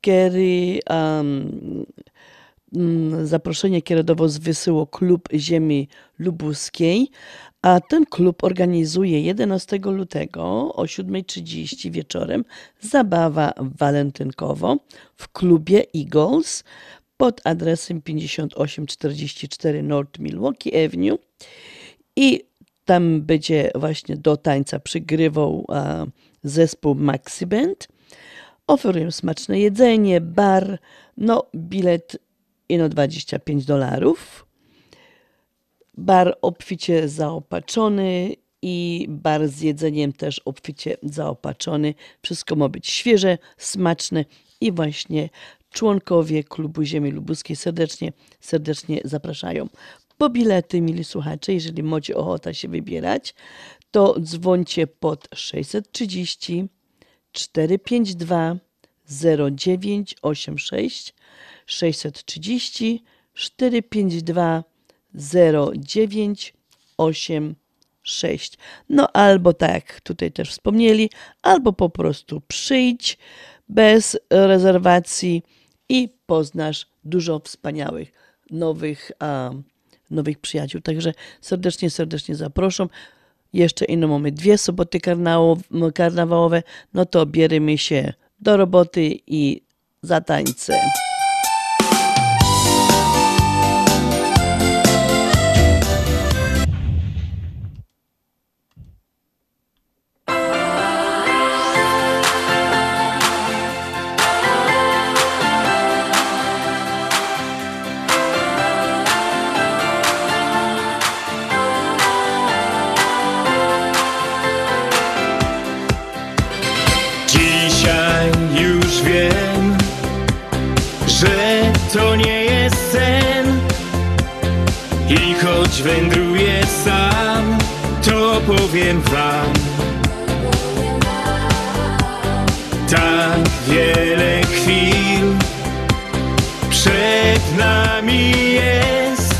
który um, mm, zaproszenie kierodowo wysyło Klub Ziemi Lubuskiej, a ten klub organizuje 11 lutego o 7.30 wieczorem zabawa walentynkowo w klubie Eagles pod adresem 5844 North Milwaukee Avenue. I tam będzie właśnie do tańca przygrywał a, zespół Maxi Band. Oferują smaczne jedzenie, bar, no bilet ino 25 dolarów. Bar obficie zaopatrzony i bar z jedzeniem też obficie zaopatrzony. Wszystko ma być świeże, smaczne i właśnie członkowie Klubu Ziemi Lubuskiej serdecznie, serdecznie zapraszają. Po bilety, mili słuchacze, jeżeli macie ochotę się wybierać, to dzwońcie pod 630 452 0986 630 452 0986. No albo tak, tutaj też wspomnieli, albo po prostu przyjdź bez rezerwacji i poznasz dużo wspaniałych nowych, a, nowych przyjaciół. Także serdecznie, serdecznie zapraszam. Jeszcze ino mamy dwie soboty karnawałowe, no to bierzemy się do roboty i za tańce. Powiem Tak wiele chwil przed nami jest.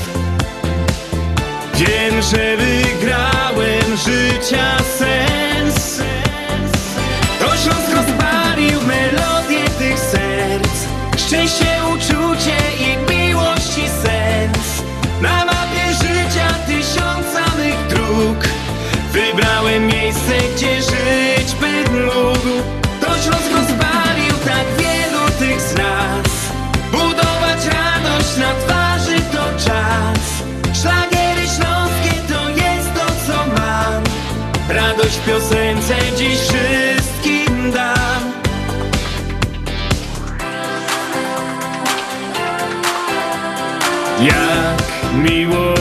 Wiem, że wygrałem życia miejsce, gdzie żyć bym mógł. To Śląsk rozpalił tak wielu tych z nas. Budować radość na twarzy to czas. Szlagiery śląskie to jest to co mam. Radość w piosence dziś wszystkim dam. Jak miło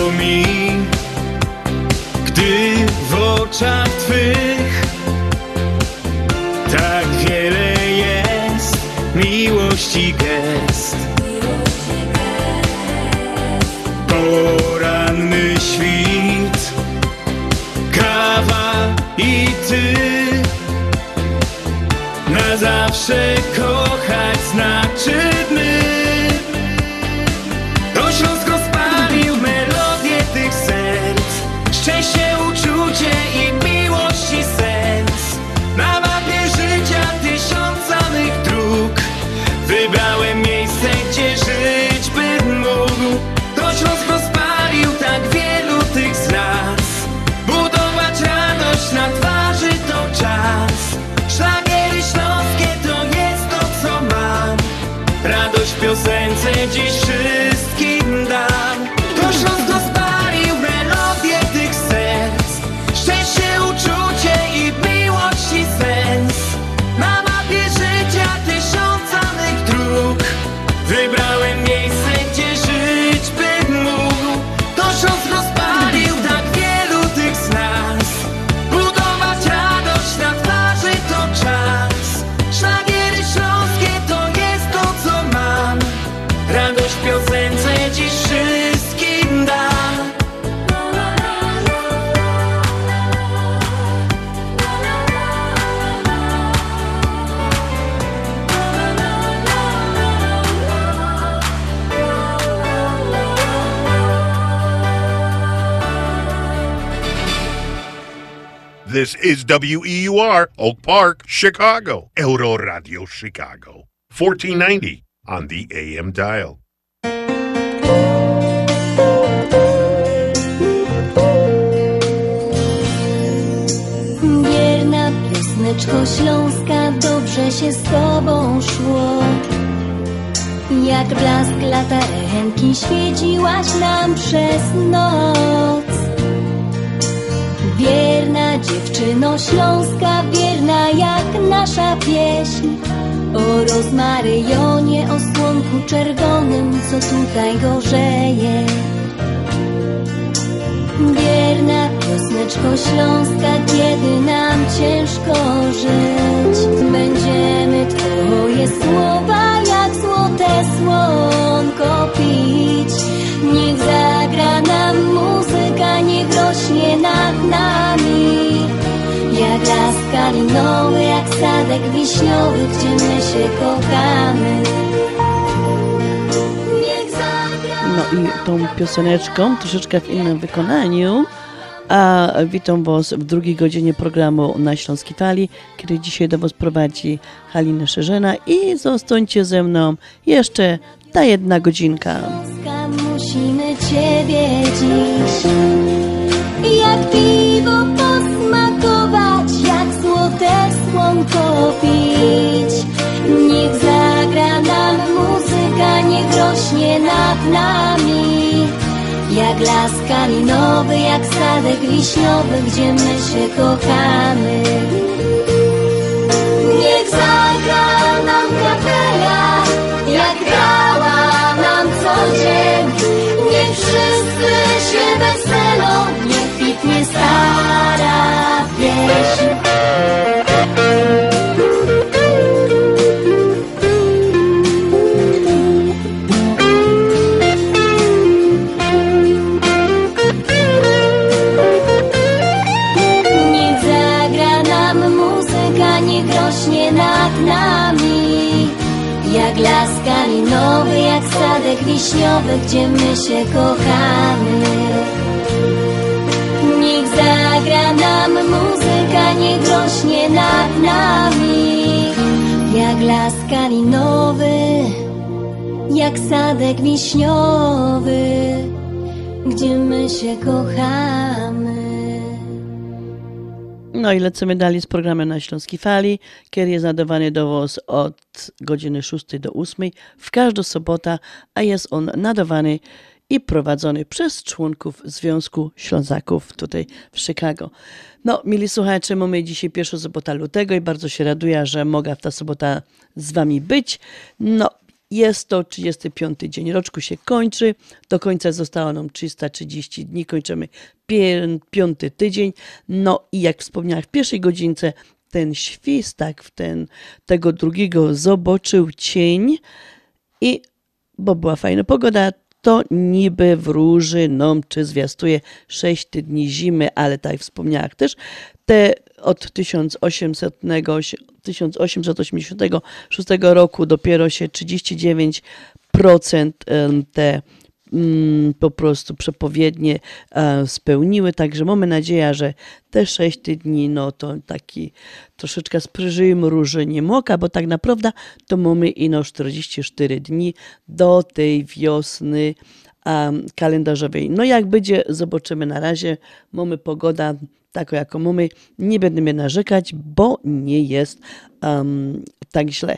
This is WEUR, Oak Park, Chicago. Euro Radio Chicago. 1490 on the AM dial. Wierna piosneczko śląska, dobrze się z tobą szło. Jak blask latarenki świeciłaś nam przez noc. Wierna dziewczyno śląska, wierna jak nasza pieśń. O rozmaryjonie, o słonku czerwonym, co tutaj gorzeje. Wierna piosneczko śląska, kiedy nam ciężko żyć Będziemy Twoje słowa jak złote słonko pić Niech zagra nam rośnie nad nami. Jak las kalinowy, jak sadek wiśniowy, gdzie my się kochamy. No i tą pioseneczką, troszeczkę w innym wykonaniu, a witam Was w drugiej godzinie programu na Śląskiej Fali, który dzisiaj do Was prowadzi Halina Szerzena i zostańcie ze mną jeszcze ta jedna godzinka. Musimy Ciebie dziś Jak piwo posmakować Jak złote słonko pić. Niech zagra nam muzyka Niech rośnie nad nami. Jak las kalinowy Jak sadek wiśniowy Gdzie my się kochamy. Niech zagra nam kapela Jak grała nam co dzień. Niech wszyscy się weselą Kwitnie stara pieśń Niech zagra nam muzyka, niech rośnie nad nami. Jak las kalinowy, jak sadek wiśniowy, gdzie my się kochamy zagra nam muzyka, niech rośnie nad nami. Jak las kalinowy, jak sadek wiśniowy, gdzie my się kochamy. No i lecimy dalej z programem na Śląskiej Fali, który jest nadawany do od godziny 6 do 8 w każdą sobotę, a jest on nadawany i prowadzony przez członków Związku Ślązaków tutaj w Chicago. No, mili słuchacze, mamy dzisiaj pierwszą sobotę lutego i bardzo się raduję, że mogę w ta sobota z Wami być. No, jest to 35 dzień roczku się kończy. Do końca zostało nam 330 dni. Kończymy piąty tydzień. No i jak wspomniałam w pierwszej godzince, ten świstak w ten, tego drugiego zobaczył cień i bo była fajna pogoda, to niby wróży nam czy zwiastuje 6 dni zimy, ale tak jak wspomniałam też, te od 1800, 1886 roku dopiero się 39% em, te po prostu przepowiednie e, spełniły, także mamy nadzieję, że te 6 dni, no to taki troszeczkę sprzyżyjmy róży nie moka, bo tak naprawdę to mamy ino 44 dni do tej wiosny um, kalendarzowej. No jak będzie, zobaczymy na razie. Mamy pogoda taką, jaką mamy. Nie będziemy narzekać, bo nie jest um, tak źle.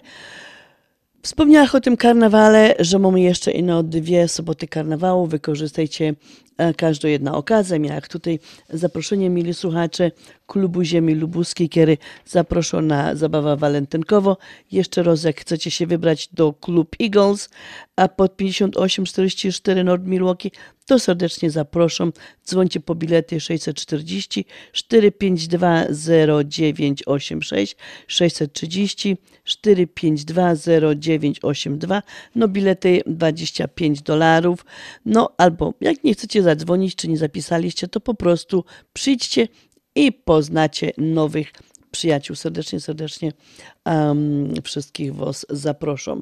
Wspomniałam o tym karnawale, że mamy jeszcze ino dwie soboty karnawału. Wykorzystajcie e, każdą jedna okazję. Jak tutaj zaproszenie, mili słuchacze, Klubu Ziemi Lubuskiej, który zaproszą na zabawę walentynkowo. Jeszcze raz, jak chcecie się wybrać do Klub Eagles, a pod 5844 North Milwaukee, to serdecznie zapraszam. Dzwońcie po bilety 640 452 0986 630 452 0982. No bilety 25 dolarów. No albo jak nie chcecie zadzwonić, czy nie zapisaliście, to po prostu przyjdźcie i poznacie nowych przyjaciół. Serdecznie, serdecznie um, wszystkich Was zaproszą.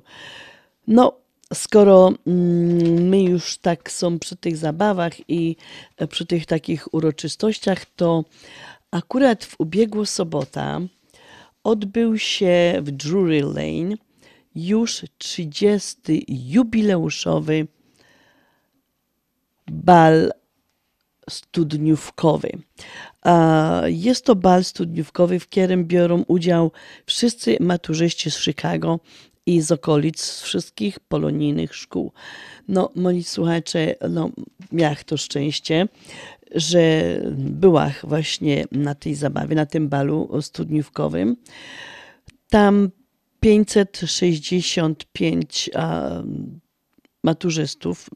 No, skoro mm, my już tak są przy tych zabawach i e, przy tych takich uroczystościach, to akurat w ubiegłą sobotę odbył się w Drury Lane już 30. jubileuszowy bal studniówkowy. Jest to bal studniówkowy, w którym biorą udział wszyscy maturzyści z Chicago i z okolic z wszystkich polonijnych szkół. No, moi słuchacze, no, miałam to szczęście, że byłam właśnie na tej zabawie, na tym balu studniówkowym. Tam 565 a, maturzystów,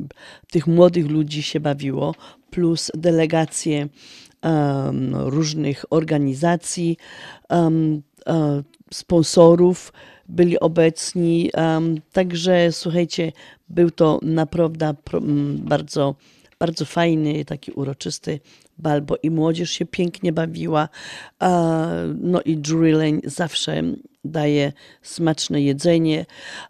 tych młodych ludzi się bawiło, plus delegacje um, różnych organizacji, um, e, sponsorów byli obecni. Um, także słuchajcie, był to naprawdę bardzo, bardzo fajny, taki uroczysty bal, bo i młodzież się pięknie bawiła. a, No i Drury Lane zawsze daje smaczne jedzenie.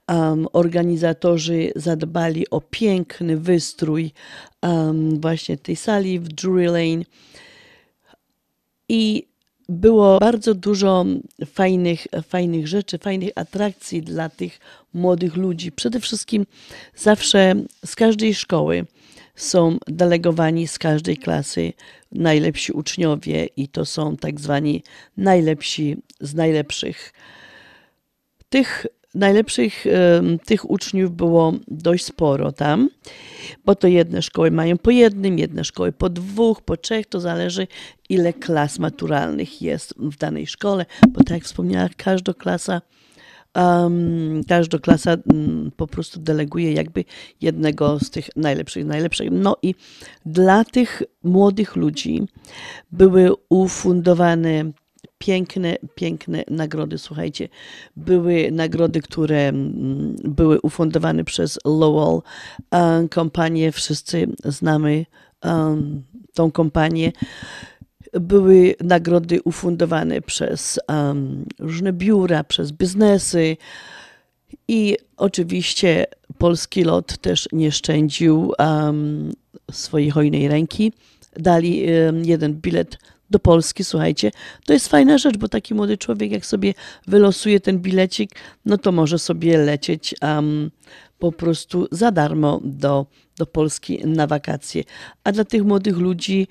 Um, organizatorzy zadbali o piękny wystrój um, właśnie tej sali w Drury Lane. I było bardzo dużo fajnych, fajnych rzeczy, fajnych atrakcji dla tych młodych ludzi. Przede wszystkim zawsze z każdej szkoły są delegowani z każdej klasy najlepsi uczniowie i to są tak zwani najlepsi z najlepszych. Tych najlepszych tych uczniów było dość sporo tam, bo to jedne szkoły mają po jednym, jedne szkoły po dwóch, po trzech, to zależy ile klas maturalnych jest w danej szkole, bo tak jak wspomniałam, każda klasa um, każda klasa mm, po prostu deleguje jakby jednego z tych najlepszych, najlepszych. No i dla tych młodych ludzi były ufundowane piękne, piękne nagrody. Słuchajcie, były nagrody, które mm, były ufundowane przez Lowell kompanię. Wszyscy znamy tą kompanię. Były nagrody ufundowane przez różne biura, przez biznesy. I oczywiście polski lot też nie szczędził swojej hojnej ręki. Dali jeden bilet do Polski, słuchajcie, to jest fajna rzecz, bo taki młody człowiek, jak sobie wylosuje ten bilecik, no to może sobie lecieć um, po prostu za darmo do, do Polski na wakacje. A dla tych młodych ludzi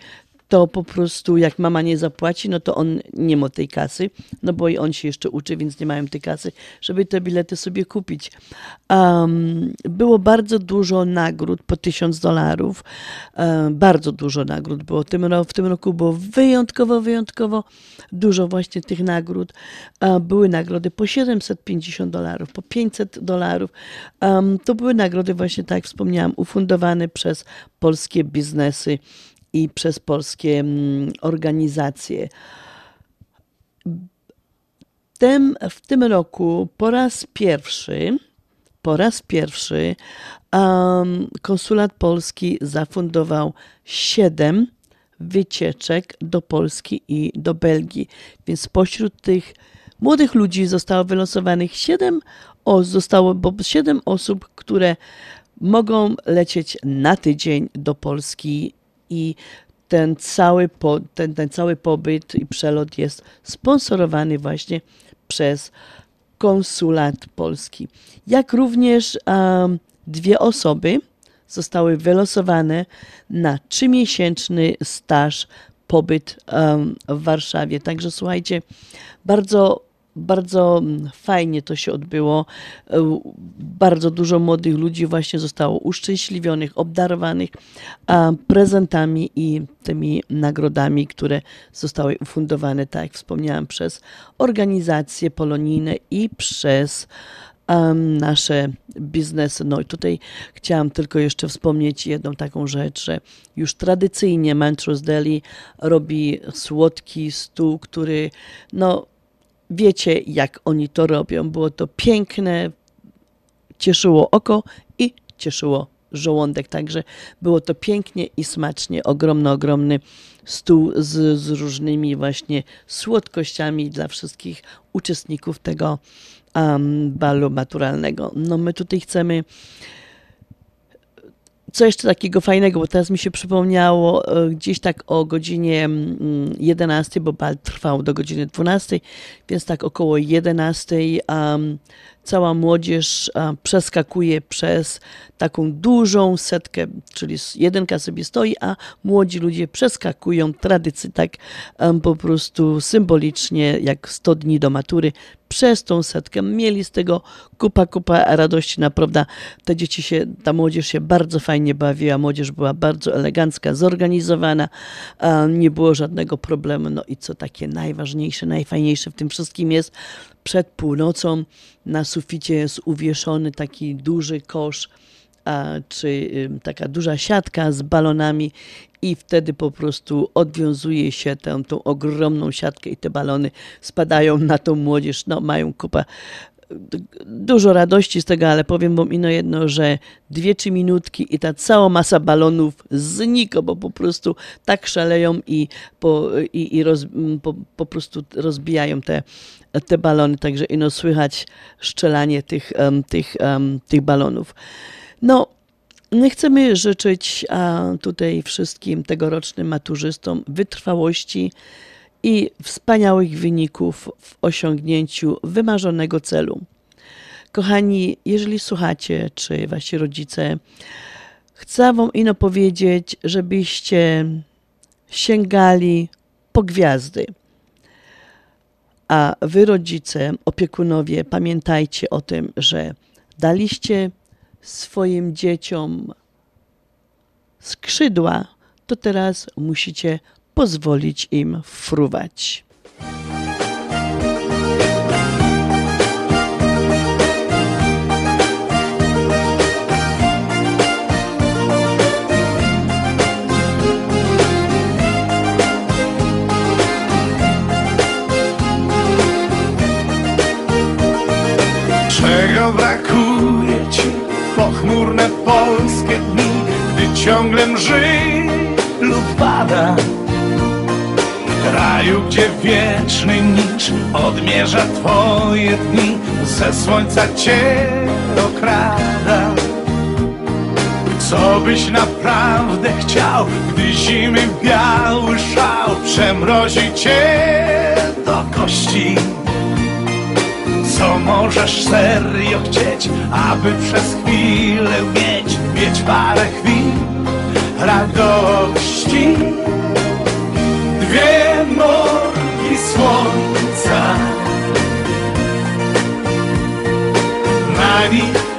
to po prostu jak mama nie zapłaci, no to on nie ma tej kasy, no bo i on się jeszcze uczy, więc nie mają tej kasy, żeby te bilety sobie kupić. Um, było bardzo dużo nagród po tysiąc dolarów, um, bardzo dużo nagród było. Tym, w tym roku było wyjątkowo, wyjątkowo dużo właśnie tych nagród. Um, były nagrody po 750 dolarów, po 500 dolarów. To były nagrody właśnie, tak jak wspomniałam, ufundowane przez polskie biznesy i przez polskie mm, organizacje. Tym, w tym roku po raz pierwszy, po raz pierwszy um, konsulat polski zafundował siedem wycieczek do Polski i do Belgii. Więc spośród tych młodych ludzi zostało wylosowanych siedem, zostało bo siedem osób, które mogą lecieć na tydzień do Polski i ten cały, po, ten, ten cały pobyt i przelot jest sponsorowany właśnie przez konsulat polski. Jak również um, dwie osoby zostały wylosowane na trzymiesięczny staż pobyt um, w Warszawie. Także słuchajcie, bardzo bardzo mm, fajnie to się odbyło. E, Bardzo dużo młodych ludzi właśnie zostało uszczęśliwionych, obdarowanych prezentami i tymi nagrodami, które zostały ufundowane, tak jak wspomniałam, przez organizacje polonijne i przez nasze biznesy. No i tutaj chciałam tylko jeszcze wspomnieć jedną taką rzecz, że już tradycyjnie Montrose Deli robi słodki stół, który no wiecie jak oni to robią. Było to piękne, cieszyło oko i cieszyło żołądek. Także było to pięknie i smacznie. Ogromny, ogromny stół z, z różnymi właśnie słodkościami dla wszystkich uczestników tego um, balu maturalnego. No my tutaj chcemy co jeszcze takiego fajnego, bo teraz mi się przypomniało e, gdzieś tak o godzinie mm, 11, bo bal trwał do godziny 12, więc tak około 11 um, cała młodzież przeskakuje przez taką dużą setkę, czyli jedynka sobie stoi, a młodzi ludzie przeskakują tradycji tak po prostu symbolicznie, jak 100 dni do matury, przez tą setkę. Mieli z tego kupa, kupa radości. Naprawdę te dzieci się, ta młodzież się bardzo fajnie bawiła. Młodzież była bardzo elegancka, zorganizowana. Nie było żadnego problemu. No i co takie najważniejsze, najfajniejsze w tym wszystkim jest, przed północą na suficie jest uwieszony taki duży kosz a, czy taka duża siatka z balonami i wtedy po prostu odwiązuje się tę, tą ogromną siatkę i te balony spadają na tą młodzież. No mają kupę d- dużo radości z tego, ale powiem wam ino jedno, że dwie, trzy minutki i ta cała masa balonów znika, bo po prostu tak szaleją i po, i, i roz, po, po prostu rozbijają te, te balony, także ino słychać szczelanie tych, tych, tych balonów. No, my chcemy życzyć tutaj wszystkim tegorocznym maturzystom wytrwałości i wspaniałych wyników w osiągnięciu wymarzonego celu. Kochani, jeżeli słuchacie, czy wasi rodzice, chcę wam ino powiedzieć, żebyście sięgali po gwiazdy. A wy, rodzice, opiekunowie, pamiętajcie o tym, że daliście swoim dzieciom skrzydła, to teraz musicie pozwolić im fruwać. Czego brakuje ci pochmurne polskie dni, gdy ciągle mrzy lub pada? Kraju, gdzie wieczny nicz odmierza twoje dni, ze słońca cię okrada. Co byś naprawdę chciał, gdy zimy biały szał przemrozi cię do kości? Co możesz serio chcieć, aby przez chwilę mieć, mieć parę chwil radości? Dwie morgi słońca, na nich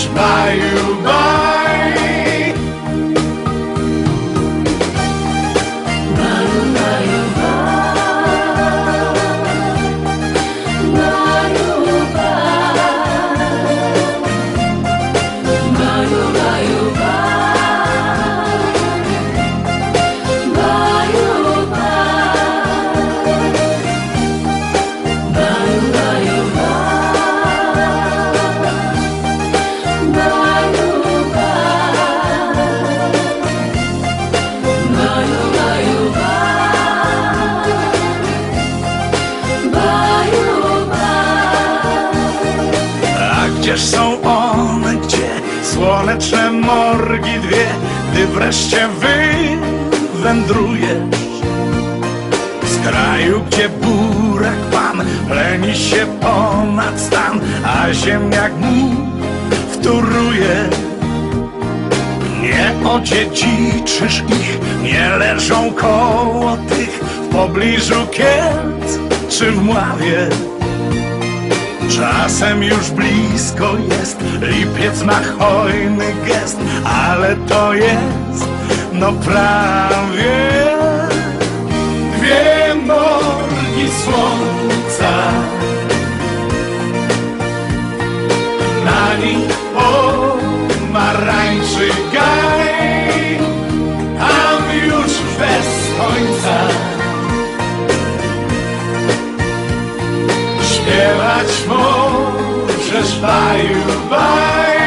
możesz baju, wreszcie wywędrujesz z kraju, gdzie burak pan pleni się ponad stan, a ziemniak mu wtóruje. Nie odziedziczysz ich, nie leżą koło tych w pobliżu Kielc czy w Mławie. Czasem już blisko jest, lipiec ma hojny gest, ale to jest, no prawie dwie morgi słońca. Na nich pomarańczy gaj, tam już bez końca. Śpiewać możesz baju, baj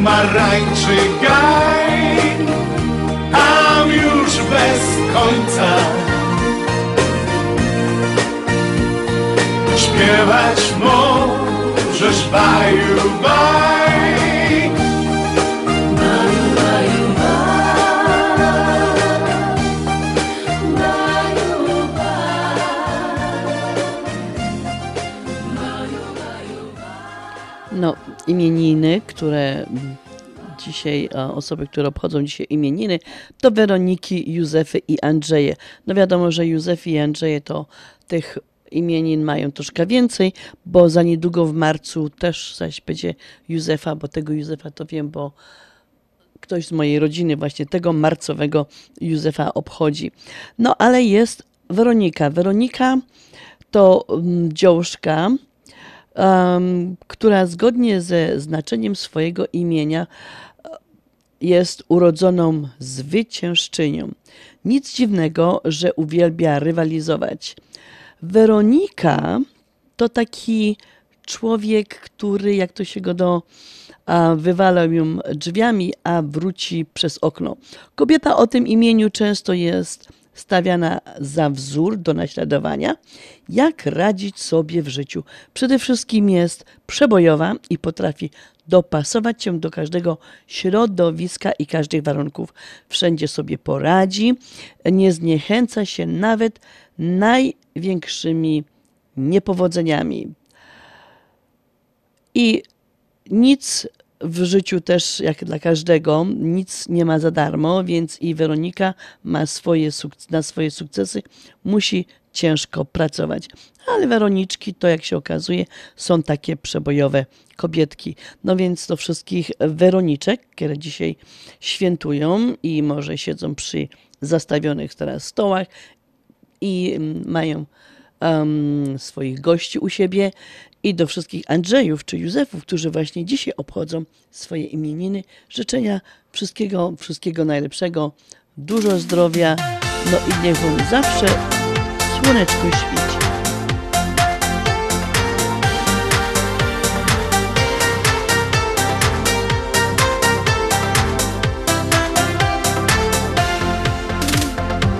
pomarańczy gaj Tam już bez końca. Śpiewać możesz baju, baj. No, imieniny, które dzisiaj, a osoby, które obchodzą dzisiaj imieniny, to Weroniki, Józefy i Andrzeje. No wiadomo, że Józefy i Andrzeje to tych imienin mają troszkę więcej, bo za niedługo w marcu też zaś będzie Józefa, bo tego Józefa to wiem, bo ktoś z mojej rodziny właśnie tego marcowego Józefa obchodzi. No ale jest Weronika. Weronika to mm, dziążka, em, która zgodnie ze znaczeniem swojego imienia e, jest urodzoną zwyciężczynią. Nic dziwnego, że uwielbia rywalizować. Weronika to taki człowiek, który, jak to się go do a wywalał ją drzwiami, a wróci przez okno. Kobieta o tym imieniu często jest stawiana za wzór do naśladowania, jak radzić sobie w życiu. Przede wszystkim jest przebojowa i potrafi dopasować się do każdego środowiska i każdych warunków. Wszędzie sobie poradzi, nie zniechęca się nawet największymi niepowodzeniami. I nic w życiu też, jak dla każdego, nic nie ma za darmo, więc i Weronika ma swoje, na swoje sukcesy musi ciężko pracować. Ale Weroniczki, to jak się okazuje, są takie przebojowe kobietki. No więc do wszystkich Weroniczek, które dzisiaj świętują i może siedzą przy zastawionych teraz stołach i mają um, swoich gości u siebie i do wszystkich Andrzejów czy Józefów, którzy właśnie dzisiaj obchodzą swoje imieniny. Życzenia wszystkiego, wszystkiego najlepszego, dużo zdrowia, no i niech wam zawsze słoneczko świeci.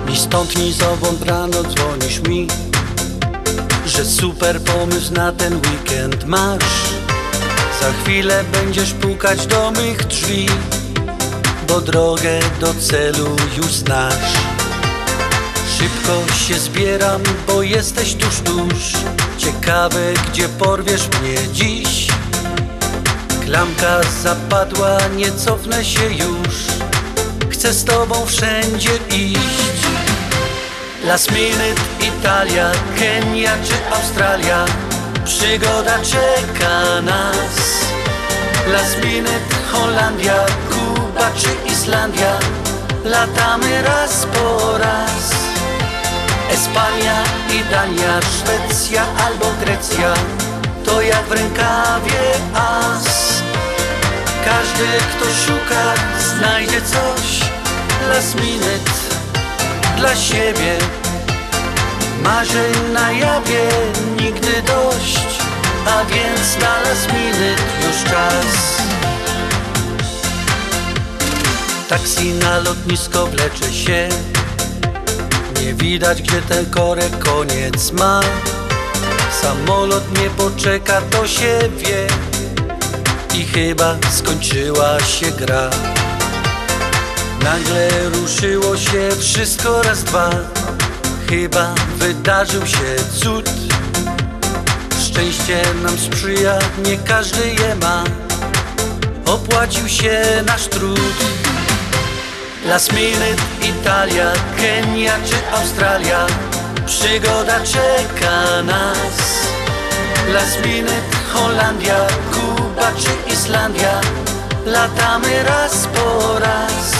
Ni stąd, ni zowąd rano dzwonisz mi Że super pomysł na ten weekend masz Za chwilę będziesz pukać do mych drzwi Bo drogę do celu już znasz Szybko się zbieram, bo jesteś tuż, tuż. Ciekawe, gdzie porwiesz mnie dziś. Klamka zapadła, nie cofnę się już. Chcę z tobą wszędzie iść. Last minute Italia, Kenia czy Australia. Przygoda czeka nas. Last minute Holandia, Kuba czy Islandia. Latamy raz po raz Espania Dania, Szwecja albo Grecja To jak w rękawie as. Każdy kto szuka znajdzie coś Last minute dla siebie. Marzeń na jawie nigdy dość A więc na last minute już czas. Taksi na lotnisko wlecze się Nie widać gdzie ten korek koniec ma. Samolot nie poczeka to się wie. I chyba skończyła się gra. Nagle ruszyło się wszystko raz dwa. Chyba wydarzył się cud. Szczęście nam sprzyja, nie każdy je ma. Opłacił się nasz trud Last minute Italia, Kenia czy Australia Przygoda czeka nas. Last minute Holandia, Kuba czy Islandia Latamy raz po raz.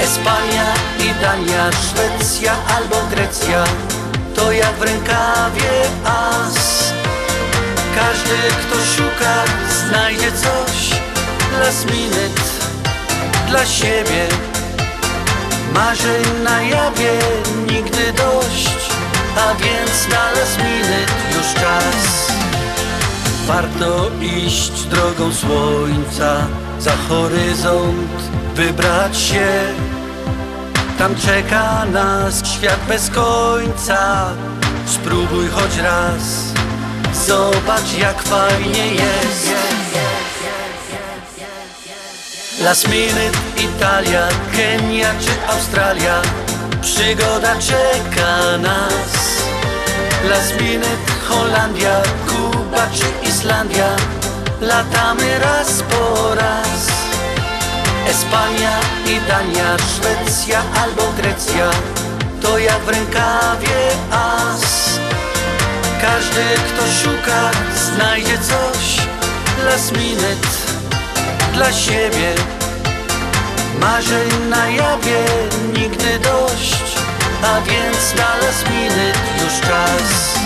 Espania i Dania, Szwecja albo Grecja To jak w rękawie as. Każdy kto szuka znajdzie coś. Last minute dla siebie. Marzeń na jawie nigdy dość A więc na last minute już czas. Warto iść drogą słońca Za horyzont wybrać się. Tam czeka nas świat bez końca. Spróbuj choć raz Zobacz jak fajnie jest Last minute Italia, Kenia czy Australia. Przygoda czeka nas. Last minute Holandia, Kuba czy Islandia. Latamy raz po raz. Espania i Dania, Szwecja albo Grecja. To jak w rękawie as. Każdy kto szuka znajdzie coś. Last minute dla siebie Marzeń na jawie nigdy dość A więc na last już czas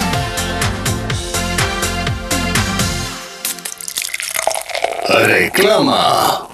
Reklama.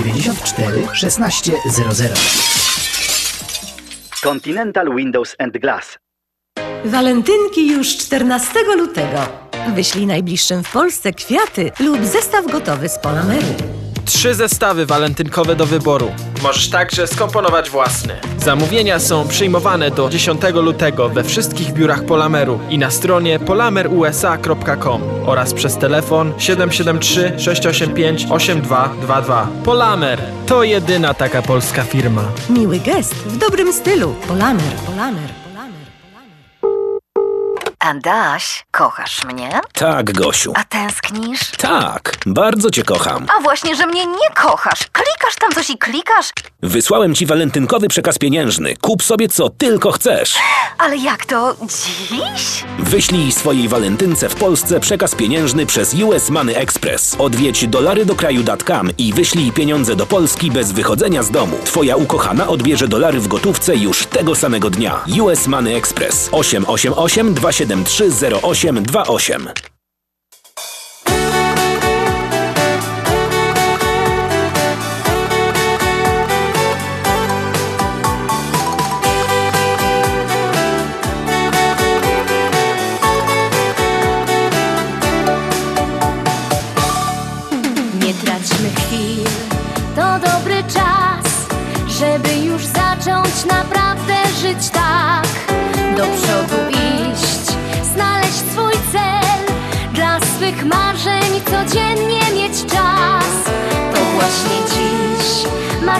794 1600 Continental Windows and Glass Walentynki już 14 lutego. Wyślij najbliższym w Polsce kwiaty lub zestaw gotowy z Polamery. Trzy zestawy walentynkowe do wyboru. Możesz także skomponować własne. Zamówienia są przyjmowane do 10 lutego we wszystkich biurach Polameru i na stronie polamerusa.com oraz przez telefon 773 685 8222. Polamer to jedyna taka polska firma. Miły gest w dobrym stylu. Polamer, Polamer. Adaś, kochasz mnie? Tak, Gosiu. A tęsknisz? Tak, bardzo cię kocham. A właśnie, że mnie nie kochasz. Klikasz tam coś i klikasz. Wysłałem ci walentynkowy przekaz pieniężny. Kup sobie co tylko chcesz. Ale jak to dziś? Wyślij swojej walentynce w Polsce przekaz pieniężny przez US Money Express. Odwiedź dolarydokraju.com i wyślij pieniądze do Polski bez wychodzenia z domu. Twoja ukochana odbierze dolary w gotówce już tego samego dnia. US Money Express 888 273 0828. Nie traćmy chwil, to dobry czas, żeby już zacząć naprawdę żyć tak. Do przodu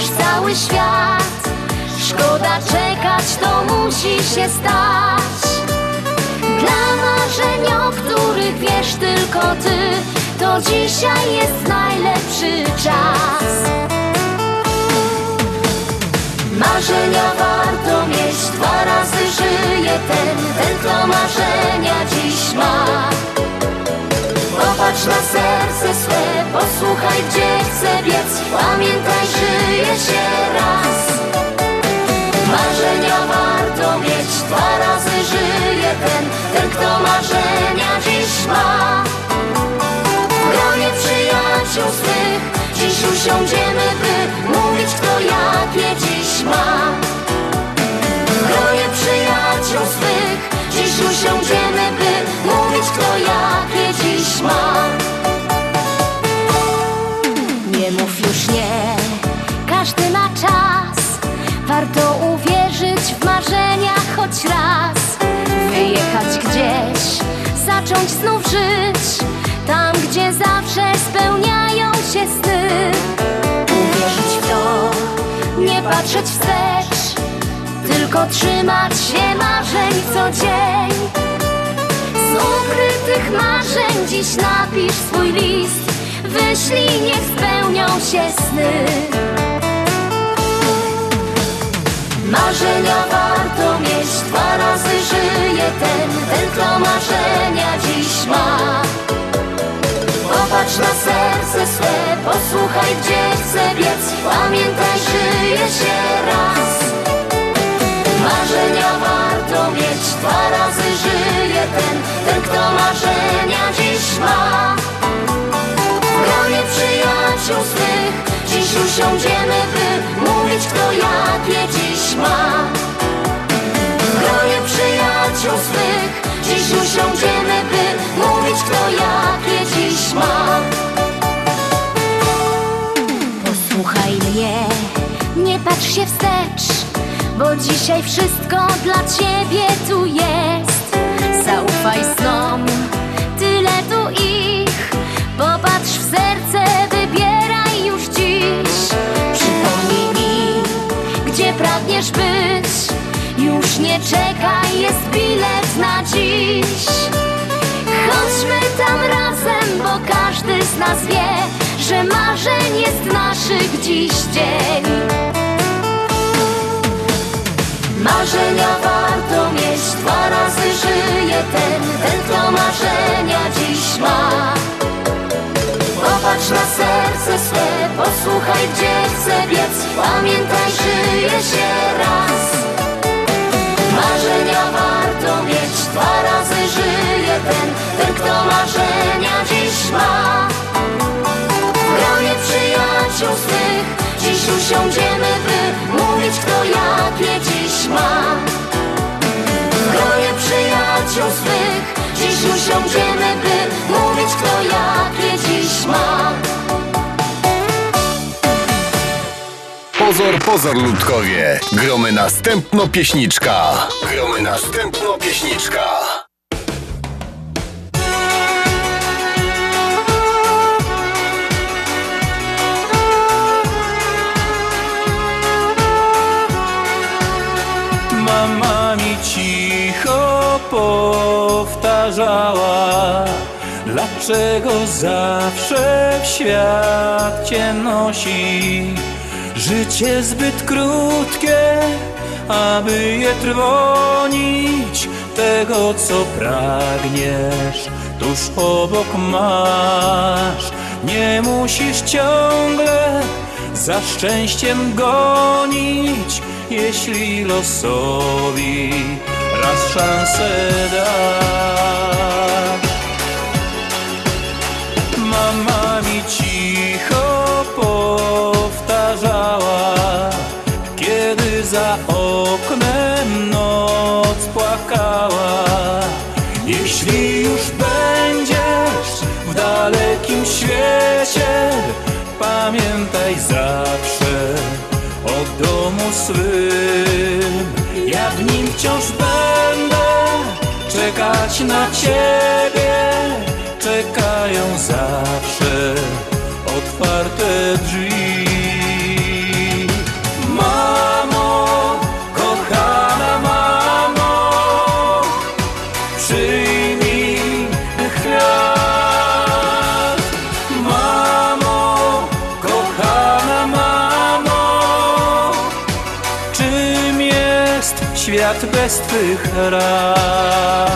masz cały świat, szkoda czekać, to musi się stać. Dla marzeń, o których wiesz tylko ty, to dzisiaj jest najlepszy czas. Marzenia warto mieć, dwa razy żyje ten, ten kto marzenia dziś ma. Popatrz na serce swe, posłuchaj gdzie chce biec, pamiętaj żyje się raz. Marzenia warto mieć, dwa razy żyje ten, ten kto marzenia dziś ma. W gronie przyjaciół swych, dziś usiądziemy, by mówić kto jakie dziś ma. W gronie przyjaciół swych, dziś usiądziemy, by mówić kto jakie dziś ma. Warto uwierzyć w marzenia choć raz. Wyjechać gdzieś, zacząć znów żyć. Tam, gdzie zawsze spełniają się sny. Uwierzyć w to, nie patrzeć wstecz, tylko trzymać się marzeń co dzień. Z ukrytych marzeń dziś napisz swój list. Wyślij, niech spełnią się sny. Marzenia warto mieć, dwa razy żyje ten, ten kto marzenia dziś ma. Popatrz na serce swe, posłuchaj gdzie chce biec, pamiętaj żyje się raz. Marzenia warto mieć, dwa razy żyje ten, ten kto marzenia dziś ma. W gronie przyjaciół swych, dziś usiądziemy by mówić kto jakie dziś ma. W gronie przyjaciół swych Dziś usiądziemy, by mówić kto jakie dziś ma. Posłuchaj mnie, nie patrz się wstecz Bo dzisiaj wszystko dla ciebie tu jest. Zaufaj snom, tyle tu ich Popatrz w serce, pragniesz być? Już nie czekaj, jest bilet na dziś. Chodźmy tam razem, bo każdy z nas wie Że marzeń jest naszych dziś dzień. Marzenia warto mieć, dwa razy żyje ten, ten kto marzenia dziś ma. Popatrz na serce swe, posłuchaj gdzie chce biec, pamiętaj żyje się raz. Marzenia warto mieć, dwa razy żyje ten, ten kto marzenia dziś ma. W gronie przyjaciół swych, dziś usiądziemy by mówić kto jakie dziś ma. W gronie przyjaciół swych, dziś usiądziemy by mówić kto jakie Pozor, pozor, ludkowie. Gromy następno pieśniczka. Gromy następno pieśniczka. Mama mi cicho powtarzała Dlaczego zawsze w świat cię nosi Życie zbyt krótkie, aby je trwonić Tego co pragniesz, tuż obok masz Nie musisz ciągle za szczęściem gonić jeśli losowi raz szansę dasz. Swym. Ja w nim wciąż będę czekać na ciebie. Czekają zawsze otwarte drzwi. Świat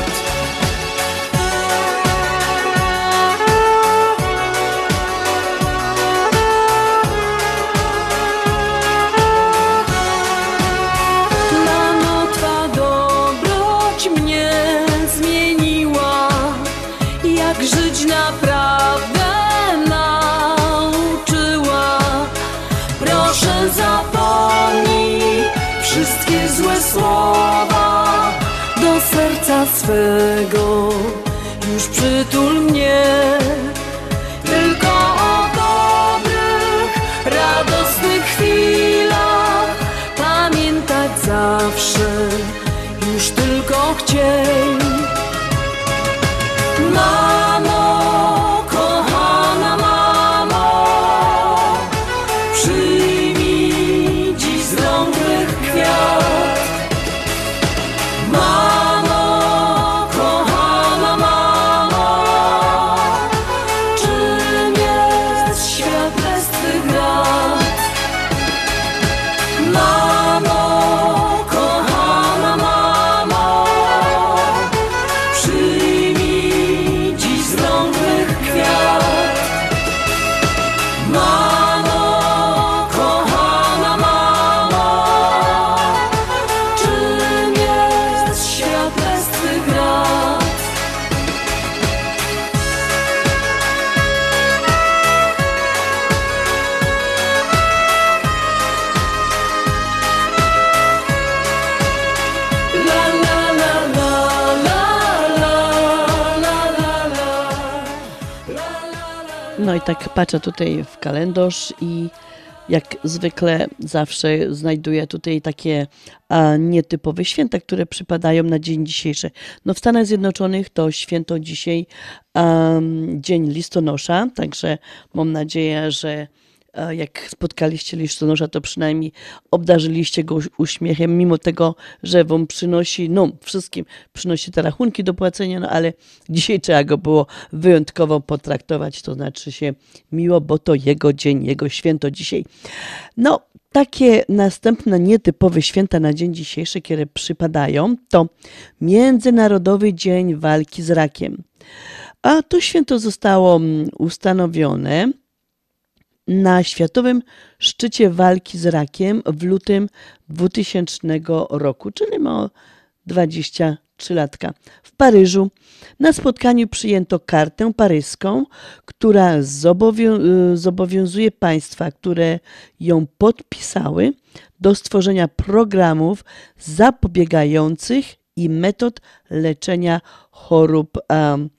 tak patrzę tutaj w kalendarz i jak zwykle zawsze znajduję tutaj takie a, nietypowe święta, które przypadają na dzień dzisiejszy. No w Stanach Zjednoczonych to święto dzisiaj um, Dzień Listonosza, także mam nadzieję, że jak spotkaliście listonosza, to przynajmniej obdarzyliście go uśmiechem, mimo tego, że wam przynosi, no wszystkim przynosi te rachunki do płacenia, no ale dzisiaj trzeba go było wyjątkowo potraktować, to znaczy się miło, bo to jego dzień, jego święto dzisiaj. No, takie następne nietypowe święta na dzień dzisiejszy, które przypadają, to Międzynarodowy Dzień Walki z Rakiem. A to święto zostało mm, ustanowione na Światowym Szczycie Walki z Rakiem w lutym 2000 roku, czyli ma 23 latka. W Paryżu na spotkaniu przyjęto kartę paryską, która zobowią- zobowiązuje państwa, które ją podpisały, do stworzenia programów zapobiegających i metod leczenia chorób um,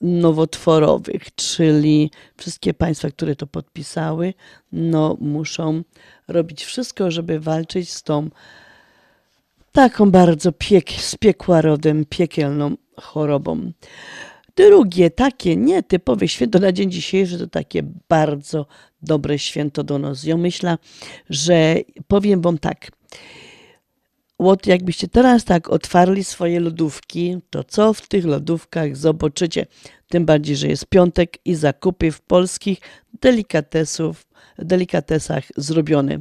nowotworowych, czyli wszystkie państwa, które to podpisały, no, muszą robić wszystko, żeby walczyć z tą taką bardzo piek, z piekła rodem piekielną chorobą. Drugie takie nietypowe święto na dzień dzisiejszy to takie bardzo dobre święto do nas. Ja myślę, że powiem wam tak. Łot, jakbyście teraz tak otwarli swoje lodówki, to co w tych lodówkach zobaczycie? Tym bardziej, że jest piątek i zakupy w polskich delikatesów, delikatesach zrobione.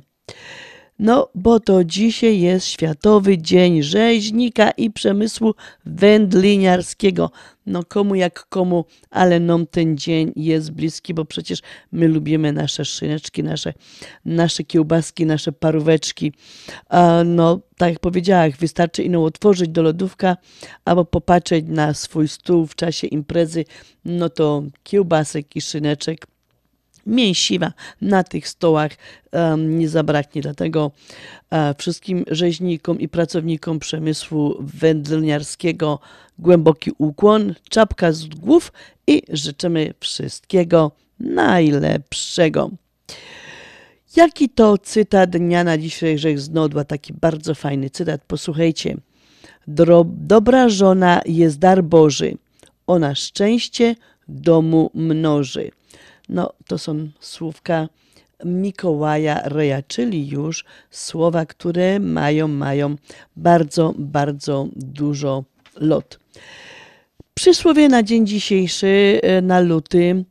No, bo to dzisiaj jest Światowy Dzień Rzeźnika i Przemysłu Wędliniarskiego. No, komu jak komu, ale nam ten dzień jest bliski, bo przecież my lubimy nasze szyneczki, nasze, nasze kiełbaski, nasze paróweczki. A no, tak jak powiedziałam, wystarczy ino otworzyć do lodówka albo popatrzeć na swój stół w czasie imprezy, no to kiełbasek i szyneczek mięsiwa na tych stołach nie zabraknie. Dlatego e, wszystkim rzeźnikom i pracownikom przemysłu wędliniarskiego głęboki ukłon, czapka z głów i życzymy wszystkiego najlepszego. Jaki to cytat dnia na dzisiejszych znodła? Taki bardzo fajny cytat. Posłuchajcie. Dobra żona jest dar Boży. Ona szczęście domu mnoży. No, to są słówka Mikołaja Reja, czyli już słowa, które mają, mają bardzo, bardzo dużo lot. Przysłowie na dzień dzisiejszy, na luty.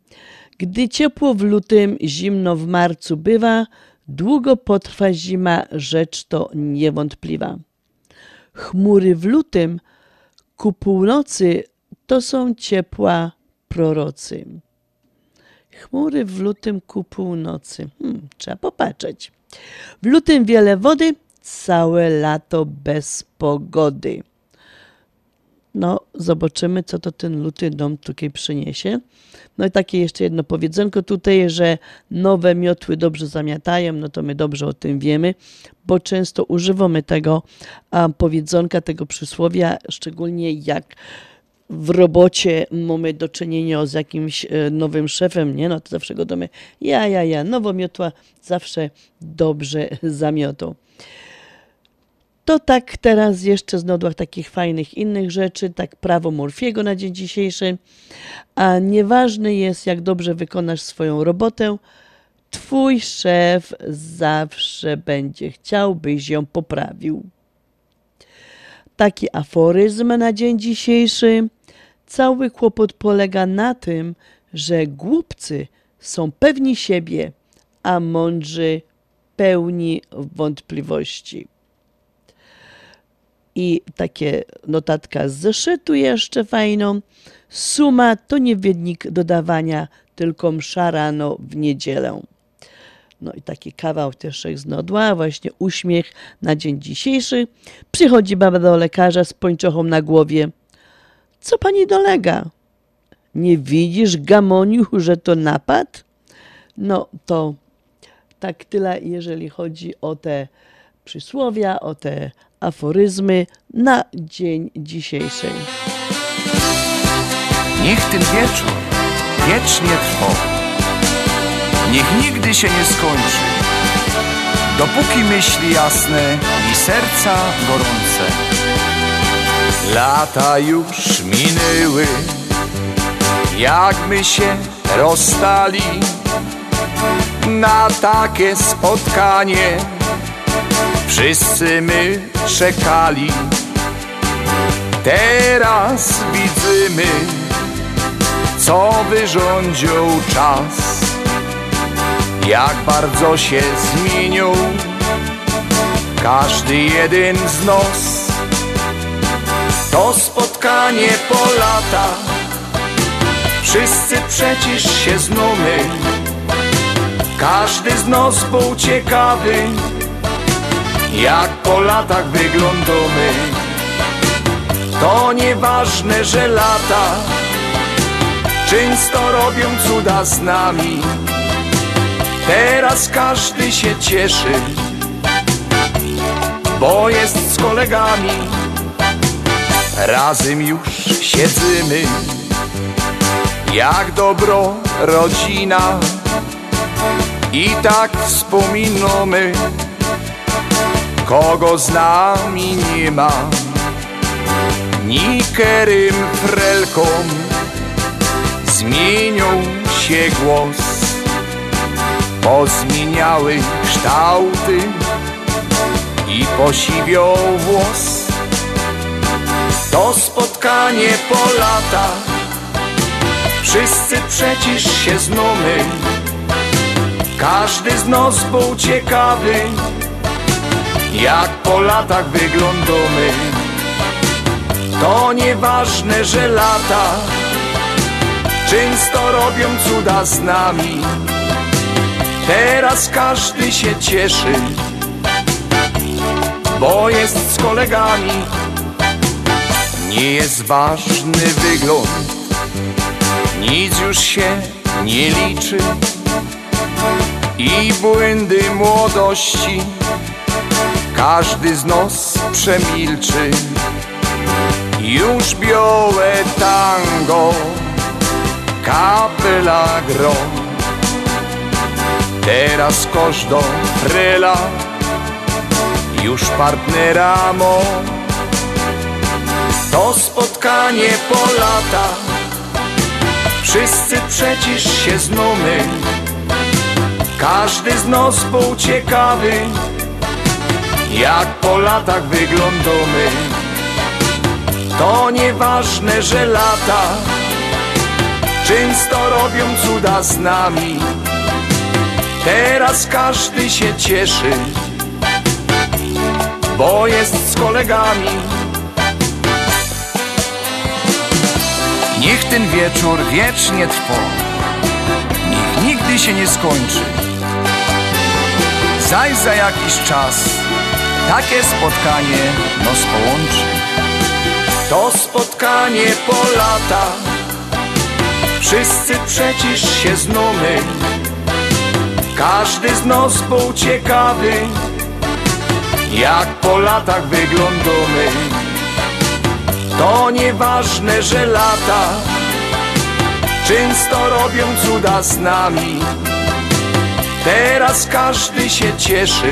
Gdy ciepło w lutym, zimno w marcu bywa, długo potrwa zima, rzecz to niewątpliwa. Chmury w lutym ku północy to są ciepła prorocy. Chmury w lutym ku północy. Hmm, trzeba popatrzeć. W lutym wiele wody, całe lato bez pogody. No, zobaczymy, co to ten luty dom tutaj przyniesie. No i takie jeszcze jedno powiedzonko tutaj, że nowe miotły dobrze zamiatają, no to my dobrze o tym wiemy, bo często używamy tego a, powiedzonka, tego przysłowia, szczególnie jak w robocie mamy do czynienia z jakimś e, nowym szefem, nie? No to zawsze go domy, ja, ja, ja, nowomiotła zawsze dobrze (laughs) zamiotą. To tak teraz jeszcze z nodłach takich fajnych innych rzeczy, tak prawo Morfiego na dzień dzisiejszy. A nieważne jest, jak dobrze wykonasz swoją robotę, twój szef zawsze będzie chciał, byś ją poprawił. Taki aforyzm na dzień dzisiejszy. Cały kłopot polega na tym, że głupcy są pewni siebie, a mądrzy pełni wątpliwości. I takie notatka z zeszytu jeszcze fajną. Suma to nie wiednik dodawania, tylko msza rano w niedzielę. No i taki kawał też z nodła, właśnie uśmiech na dzień dzisiejszy. Przychodzi baba do lekarza z pończochą na głowie. Co pani dolega? Nie widzisz, Gamoniu, że to napad? No to tak tyle, jeżeli chodzi o te przysłowia, o te aforyzmy na dzień dzisiejszy. Niech ten wieczór wiecznie trwał. niech nigdy się nie skończy. Dopóki myśli jasne i serca gorące. Lata już minęły, jakby się rozstali na takie spotkanie. Wszyscy my czekali. Teraz widzimy, co wyrządził czas. Jak bardzo się zmienił każdy jeden z nas. To spotkanie po lata, wszyscy przecież się znamy. Każdy z nas był ciekawy, jak po latach wyglądamy. To nieważne, że lata często robią cuda z nami. Teraz każdy się cieszy, bo jest z kolegami. Razem już siedzimy, jak dobro rodzina. I tak wspominamy, kogo z nami nie ma. Nikerym frelkom zmienią się głos, pozmieniały kształty i posiwią włos. To spotkanie po lata, wszyscy przecież się znamy. Każdy z nas był ciekawy, jak po latach wyglądamy. To nieważne, że lata często robią cuda z nami. Teraz każdy się cieszy, bo jest z kolegami. Nie jest ważny wygląd, nic już się nie liczy. I błędy młodości każdy z nas przemilczy. Już białe tango, kapela gro. Teraz każda frela już partnera mo. To spotkanie po lata, wszyscy przecież się znamy. Każdy z nas był ciekawy, jak po latach wyglądamy. To nieważne, że lata często robią cuda z nami. Teraz każdy się cieszy, bo jest z kolegami. Niech ten wieczór wiecznie trwa, niech nigdy się nie skończy. Zaś za jakiś czas takie spotkanie nos połączy. To spotkanie po lata, wszyscy przecież się znamy. Każdy z nas był ciekawy, jak po latach wyglądamy. To nieważne, że lata często robią cuda z nami. Teraz każdy się cieszy,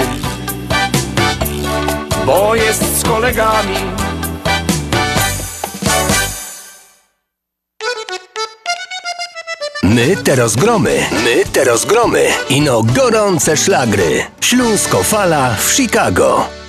bo jest z kolegami. My teraz gromy, my teraz gromy. Ino gorące szlagry. Śląsko Fala w Chicago.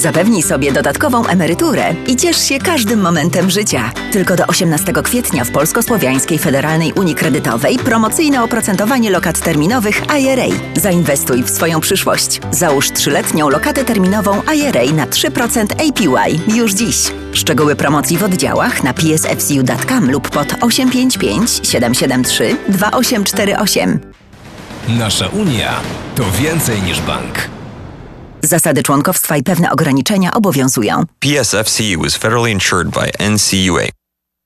Zapewnij sobie dodatkową emeryturę i ciesz się każdym momentem życia. Tylko do 18 kwietnia w Polsko-Słowiańskiej Federalnej Unii Kredytowej promocyjne oprocentowanie lokat terminowych IRA. Zainwestuj w swoją przyszłość. Załóż trzyletnią lokatę terminową IRA na 3% APY już dziś. Szczegóły promocji w oddziałach na psfcu.com lub pod 855 773 2848. Nasza Unia to więcej niż bank. Zasady członkowstwa i pewne ograniczenia obowiązują. Is federally insured by NCUA.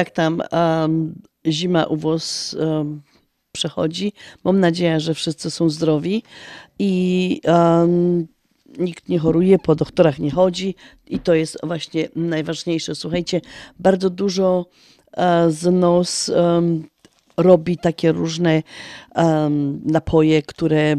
Jak tam um, zima u Was um, przechodzi? Mam nadzieję, że wszyscy są zdrowi i um, nikt nie choruje, po doktorach nie chodzi i to jest właśnie najważniejsze. Słuchajcie, bardzo dużo e, z um, robi takie różne napoje, które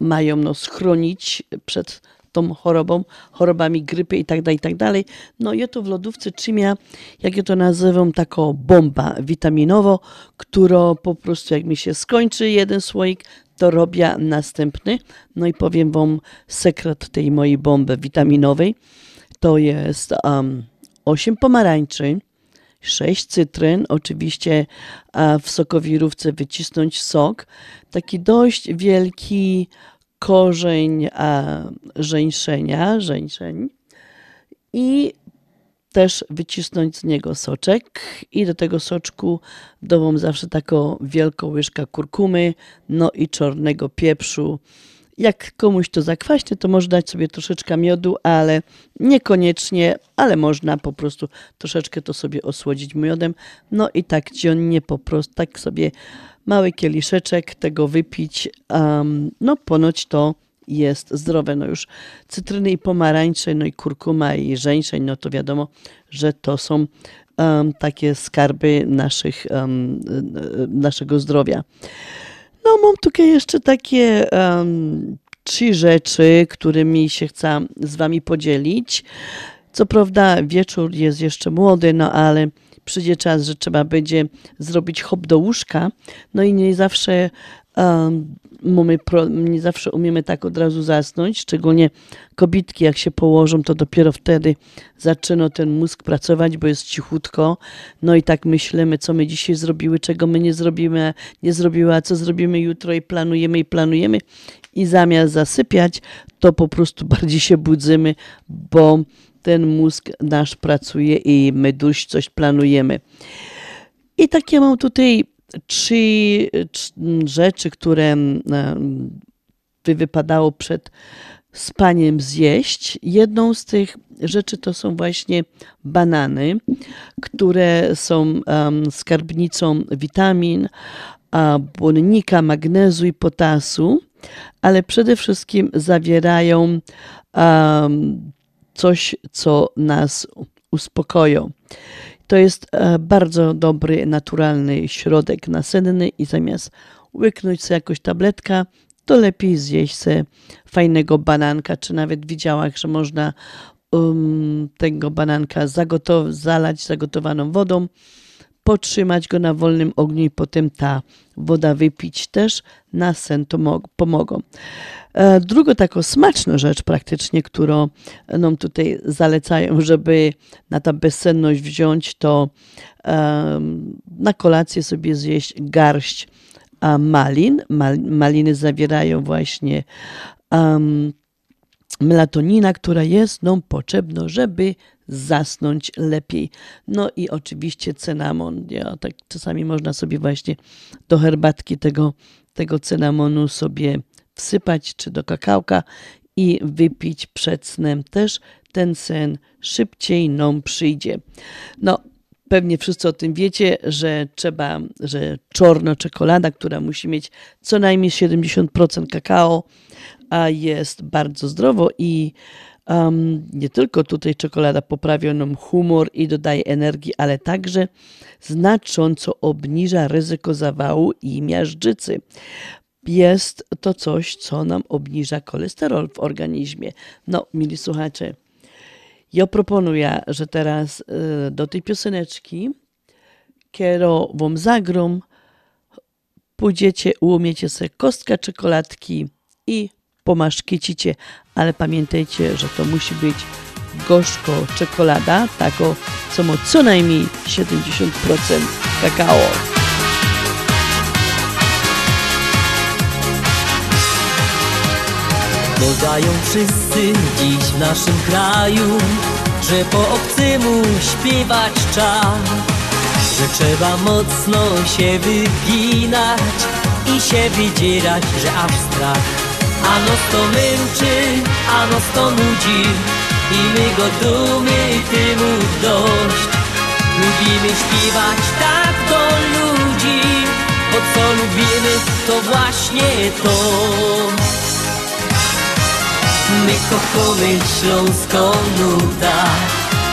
mają nas chronić przed tą chorobą, chorobami grypy i tak dalej, i tak. No ja to w lodówce trzymia, jak ja to nazywam, taką bomba witaminowo, która po prostu jak mi się skończy jeden słoik, to robię następny. No i powiem wam sekret tej mojej bomby witaminowej. To jest um, 8 pomarańczy, 6 cytryn, oczywiście a w sokowirówce wycisnąć sok, taki dość wielki korzeń a, żeńszenia, żeńszeń i też wycisnąć z niego soczek i do tego soczku dową zawsze taką wielką łyżkę kurkumy, no i czarnego pieprzu Jak komuś to zakwaśnie, to może dać sobie troszeczkę miodu, ale niekoniecznie, ale można po prostu troszeczkę to sobie osłodzić miodem. No i tak dziennie po prostu, tak sobie mały kieliszeczek tego wypić. Um, no ponoć to jest zdrowe. No już cytryny i pomarańcze, no i kurkuma i żeńszeń, no to wiadomo, że to są um, takie skarby naszych, um, naszego zdrowia. No mam tutaj jeszcze takie um, trzy rzeczy, którymi się chcę z wami podzielić. Co prawda wieczór jest jeszcze młody, no ale przyjdzie czas, że trzeba będzie zrobić hop do łóżka, no i nie zawsze mamy, nie zawsze umiemy tak od razu zasnąć, szczególnie kobitki jak się położą, to dopiero wtedy zaczyna ten mózg pracować, bo jest cichutko, no i tak myślimy, co my dzisiaj zrobiły, czego my nie zrobimy, nie zrobiły, a co zrobimy jutro i planujemy i planujemy. I zamiast zasypiać, to po prostu bardziej się budzimy, bo ten mózg nasz pracuje i my dość coś planujemy. I takie mam tutaj trzy, rzeczy, które by wypadało przed spaniem zjeść. Jedną z tych rzeczy to są właśnie banany, które są skarbnicą witamin, błonnika, magnezu i potasu, ale przede wszystkim zawierają um, coś, co nas uspokoją. To jest e, bardzo dobry, naturalny środek nasenny i zamiast łyknąć sobie jakoś tabletka, to lepiej zjeść sobie fajnego bananka, czy nawet widziałam, że można um, tego bananka zagotow- zalać zagotowaną wodą, potrzymać go na wolnym ogniu i potem ta woda wypić też na sen to pomogą. E, Druga taką smaczną rzecz praktycznie, którą nam tutaj zalecają, żeby na ta bezsenność wziąć, to na kolację sobie zjeść garść malin. Maliny zawierają właśnie melatonina, która jest nam potrzebna, żeby zasnąć lepiej. No i oczywiście cynamon. Ja, tak czasami można sobie właśnie do herbatki tego, tego cynamonu sobie wsypać czy do kakałka i wypić przed snem. Też ten sen szybciej nam przyjdzie. No, pewnie wszyscy o tym wiecie, że trzeba, że czarna czekolada, która musi mieć co najmniej 70% kakao, a jest bardzo zdrowo i um, nie tylko tutaj czekolada poprawia nam humor i dodaje energii, ale także znacząco obniża ryzyko zawału i miażdżycy jest to coś, co nam obniża cholesterol w organizmie. No, mili słuchacze, ja proponuję, że teraz y, do tej pioseneczki, kiero wam zagrom, pójdziecie, ułomiecie sobie kostka czekoladki i pomaszkiecicie, ale pamiętajcie, że to musi być gorzko czekolada, tako, ma co najmniej 70% kakao. Dodają wszyscy dziś w naszym kraju, że po obcemu śpiewać czas, że trzeba mocno się wyginać i się wydzierać, że aż strach. A nos to męczy, a nos to nudzi i my go dumy temu dość. Lubimy śpiewać tak do ludzi, bo co lubimy to właśnie to. My kochamy śląską nuda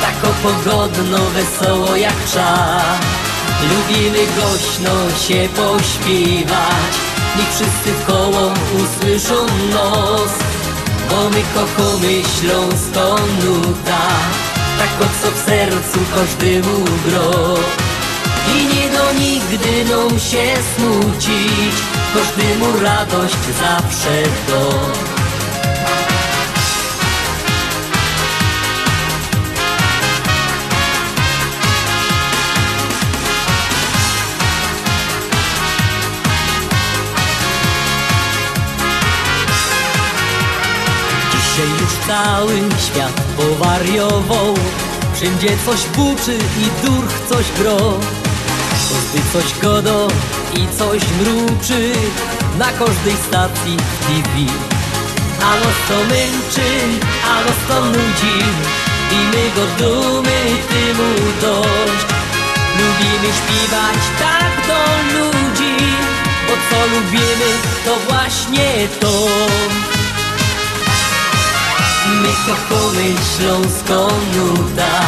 Tako pogodno, wesoło jak czas Lubimy głośno się pośpiewać. Niech wszyscy w koło usłyszą nos. Bo my kochamy śląską nuda Tak co w sercu każdemu gro. I nie do nigdy nam się smucić. Każdemu radość zawsze do cały świat powariował. Wszędzie coś buczy i durch coś gro. Każdy coś godo i coś mruczy. Na każdej stacji TV a nos to męczy, a nos to nudzi. I my go dumy, tymu dość. Lubimy śpiewać tak do ludzi Bo co lubimy, to właśnie to My kochamy śląską nuta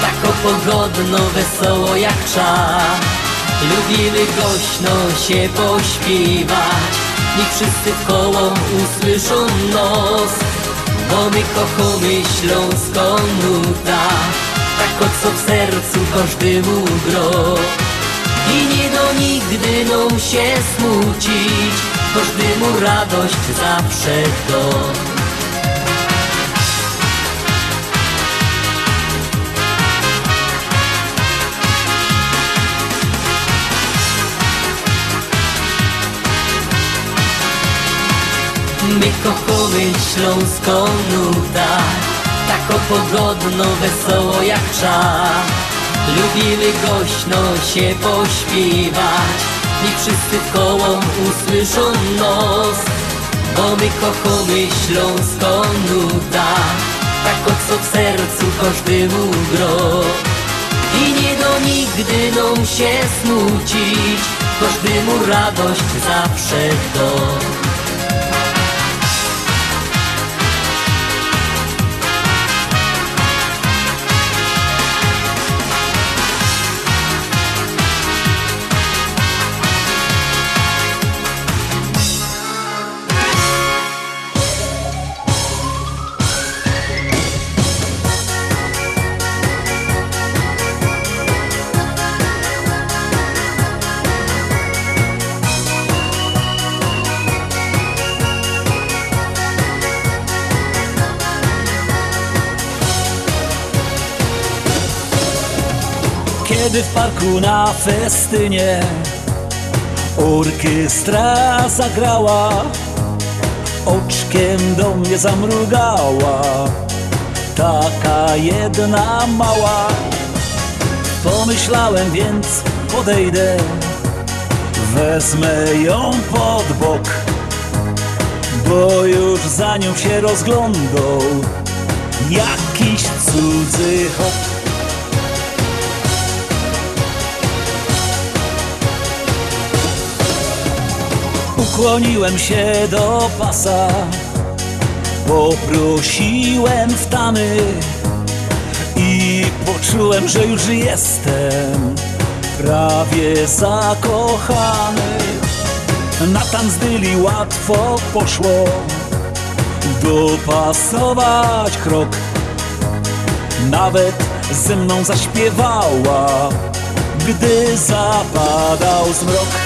Tak pogodno, wesoło jak czas Lubimy głośno się pośpiewać. Niech wszyscy w koło usłyszą nos. Bo my kochamy śląską nuta Tak o co w sercu każdemu gro. I nie do nigdy nam się smucić. Każdemu radość zawsze do My kochamy śląską nuta Tak pogodno, wesoło jak czas Lubimy głośno się pośpiewać. Niech wszyscy koło usłyszą nos. Bo my kochamy śląską nuta Tak o co w sercu każdemu gro. I nie do nigdy nam się smucić Każdemu radość zawsze do Na festynie. Orkiestra zagrała Oczkiem do mnie zamrugała. Taka jedna mała. Pomyślałem więc podejdę. Wezmę ją pod bok Bo już za nią się rozglądał. Jakiś cudzy hop Ukłoniłem się do pasa Poprosiłem w tamy I poczułem, że już jestem Prawie zakochany. Na tanc dyli łatwo poszło Dopasować krok. Nawet ze mną zaśpiewała Gdy zapadał zmrok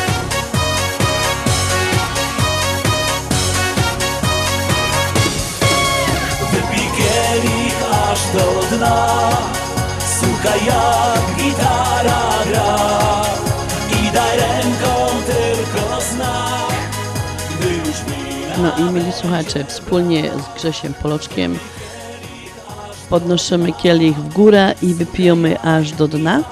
jak gitara gra I daj ręką tylko znak Gdy już No i mieli słuchacze, wspólnie z Grzesiem Poloczkiem podnosimy kielich w górę i wypijemy aż do dna.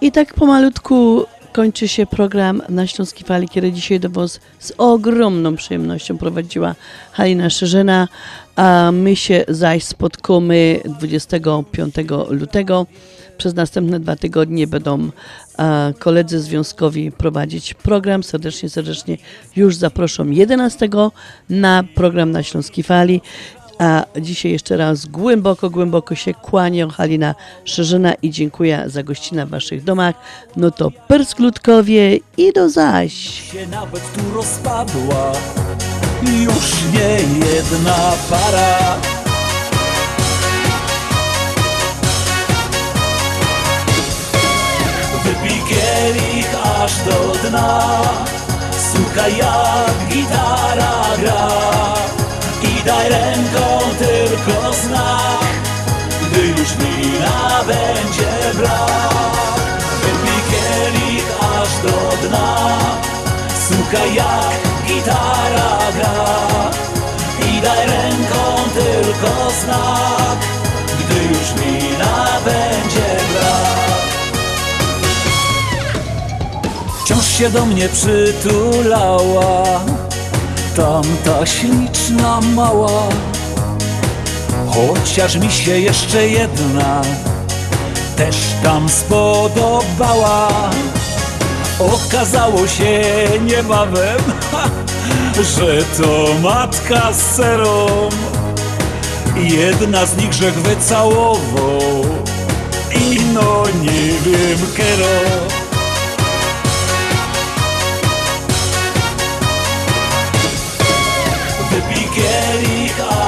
I tak pomalutku kończy się program na Śląskiej Fali, który dzisiaj do Was z ogromną przyjemnością prowadziła Halina Szerzyna, a my się zaś spotkamy 25 lutego. Przez następne dwa tygodnie będą a, koledzy związkowi prowadzić program. Serdecznie, serdecznie już zaproszą 11 na program na Śląskiej Fali. A dzisiaj jeszcze raz głęboko, głęboko się kłanię Halina Szerzyna i dziękuję za gościnę w Waszych domach. No to persklutkowie i do zaś. się nawet tu rozpadła Już nie jedna para Wypij kielich aż do dna Słuchaj jak gitara gra daj ręką tylko znak Gdy już mina będzie brak. Wypij kielich aż do dna Słuchaj jak gitara gra. I daj ręką tylko znak Gdy już mina będzie brak. Wciąż się do mnie przytulała tamta śliczna mała. Chociaż mi się jeszcze jedna też tam spodobała. Okazało się niebawem, ha, (laughs) że to matka z serą. Jedna z nich grzech wycałował i no nie wiem kero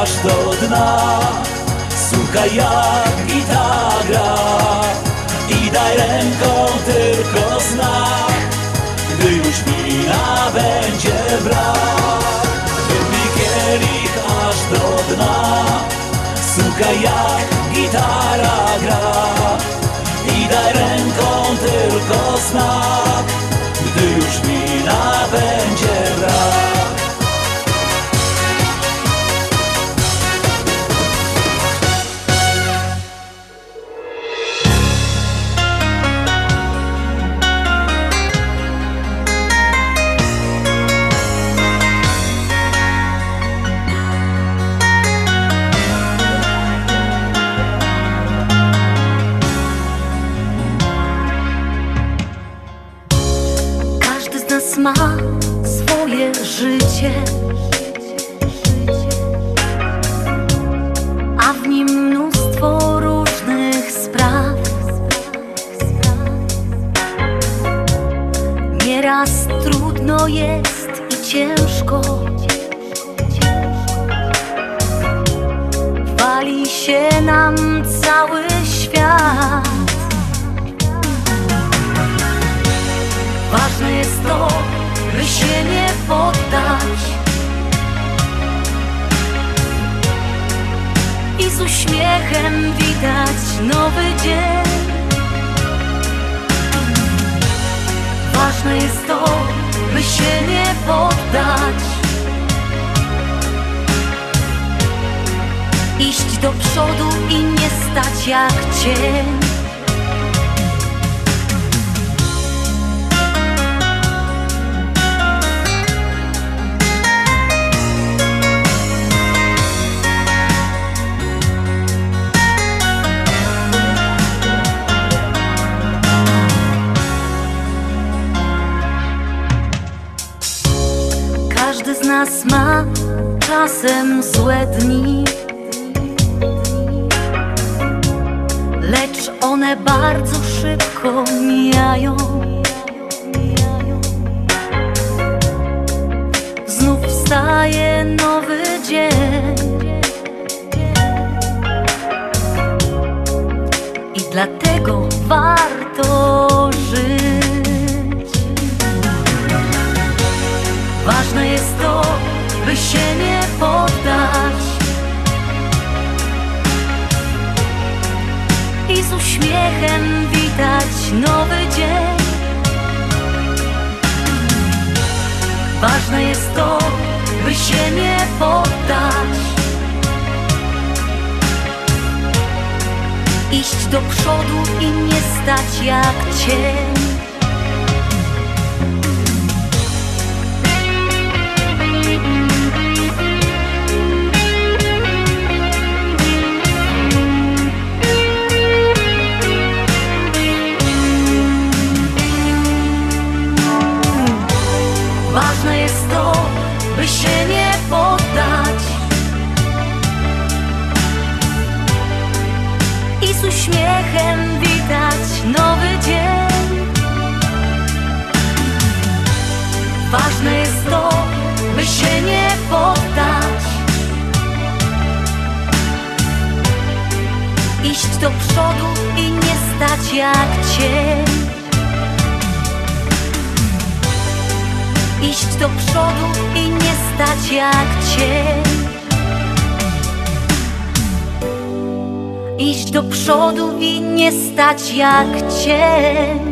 aż do dna. Słuchaj jak gitara I daj ręką tylko znak Gdy już wina będzie brak. Wypij kielich aż do dna. Słuchaj jak gitara gra. I daj ręką tylko znak ma swoje życie, a w nim mnóstwo różnych spraw. Nieraz trudno jest i ciężko. Wali się nam cały świat. Ważne jest to, by się nie poddać. I z uśmiechem witać nowy dzień. Ważne jest to, by się nie poddać. Iść do przodu i nie stać jak cień nas ma czasem złe dni, lecz one bardzo szybko mijają. Znów wstaje nowy dzień. I dlatego warto żyć. Ważne jest to, by się nie poddać. I z uśmiechem witać nowy dzień. Ważne jest to, by się nie poddać. Iść do przodu i nie stać jak cień by się nie poddać. I z uśmiechem witać nowy dzień. Ważne jest to, by się nie poddać. Iść do przodu i nie stać jak cień Iść do przodu i nie stać jak cień. Iść do przodu i nie stać jak cień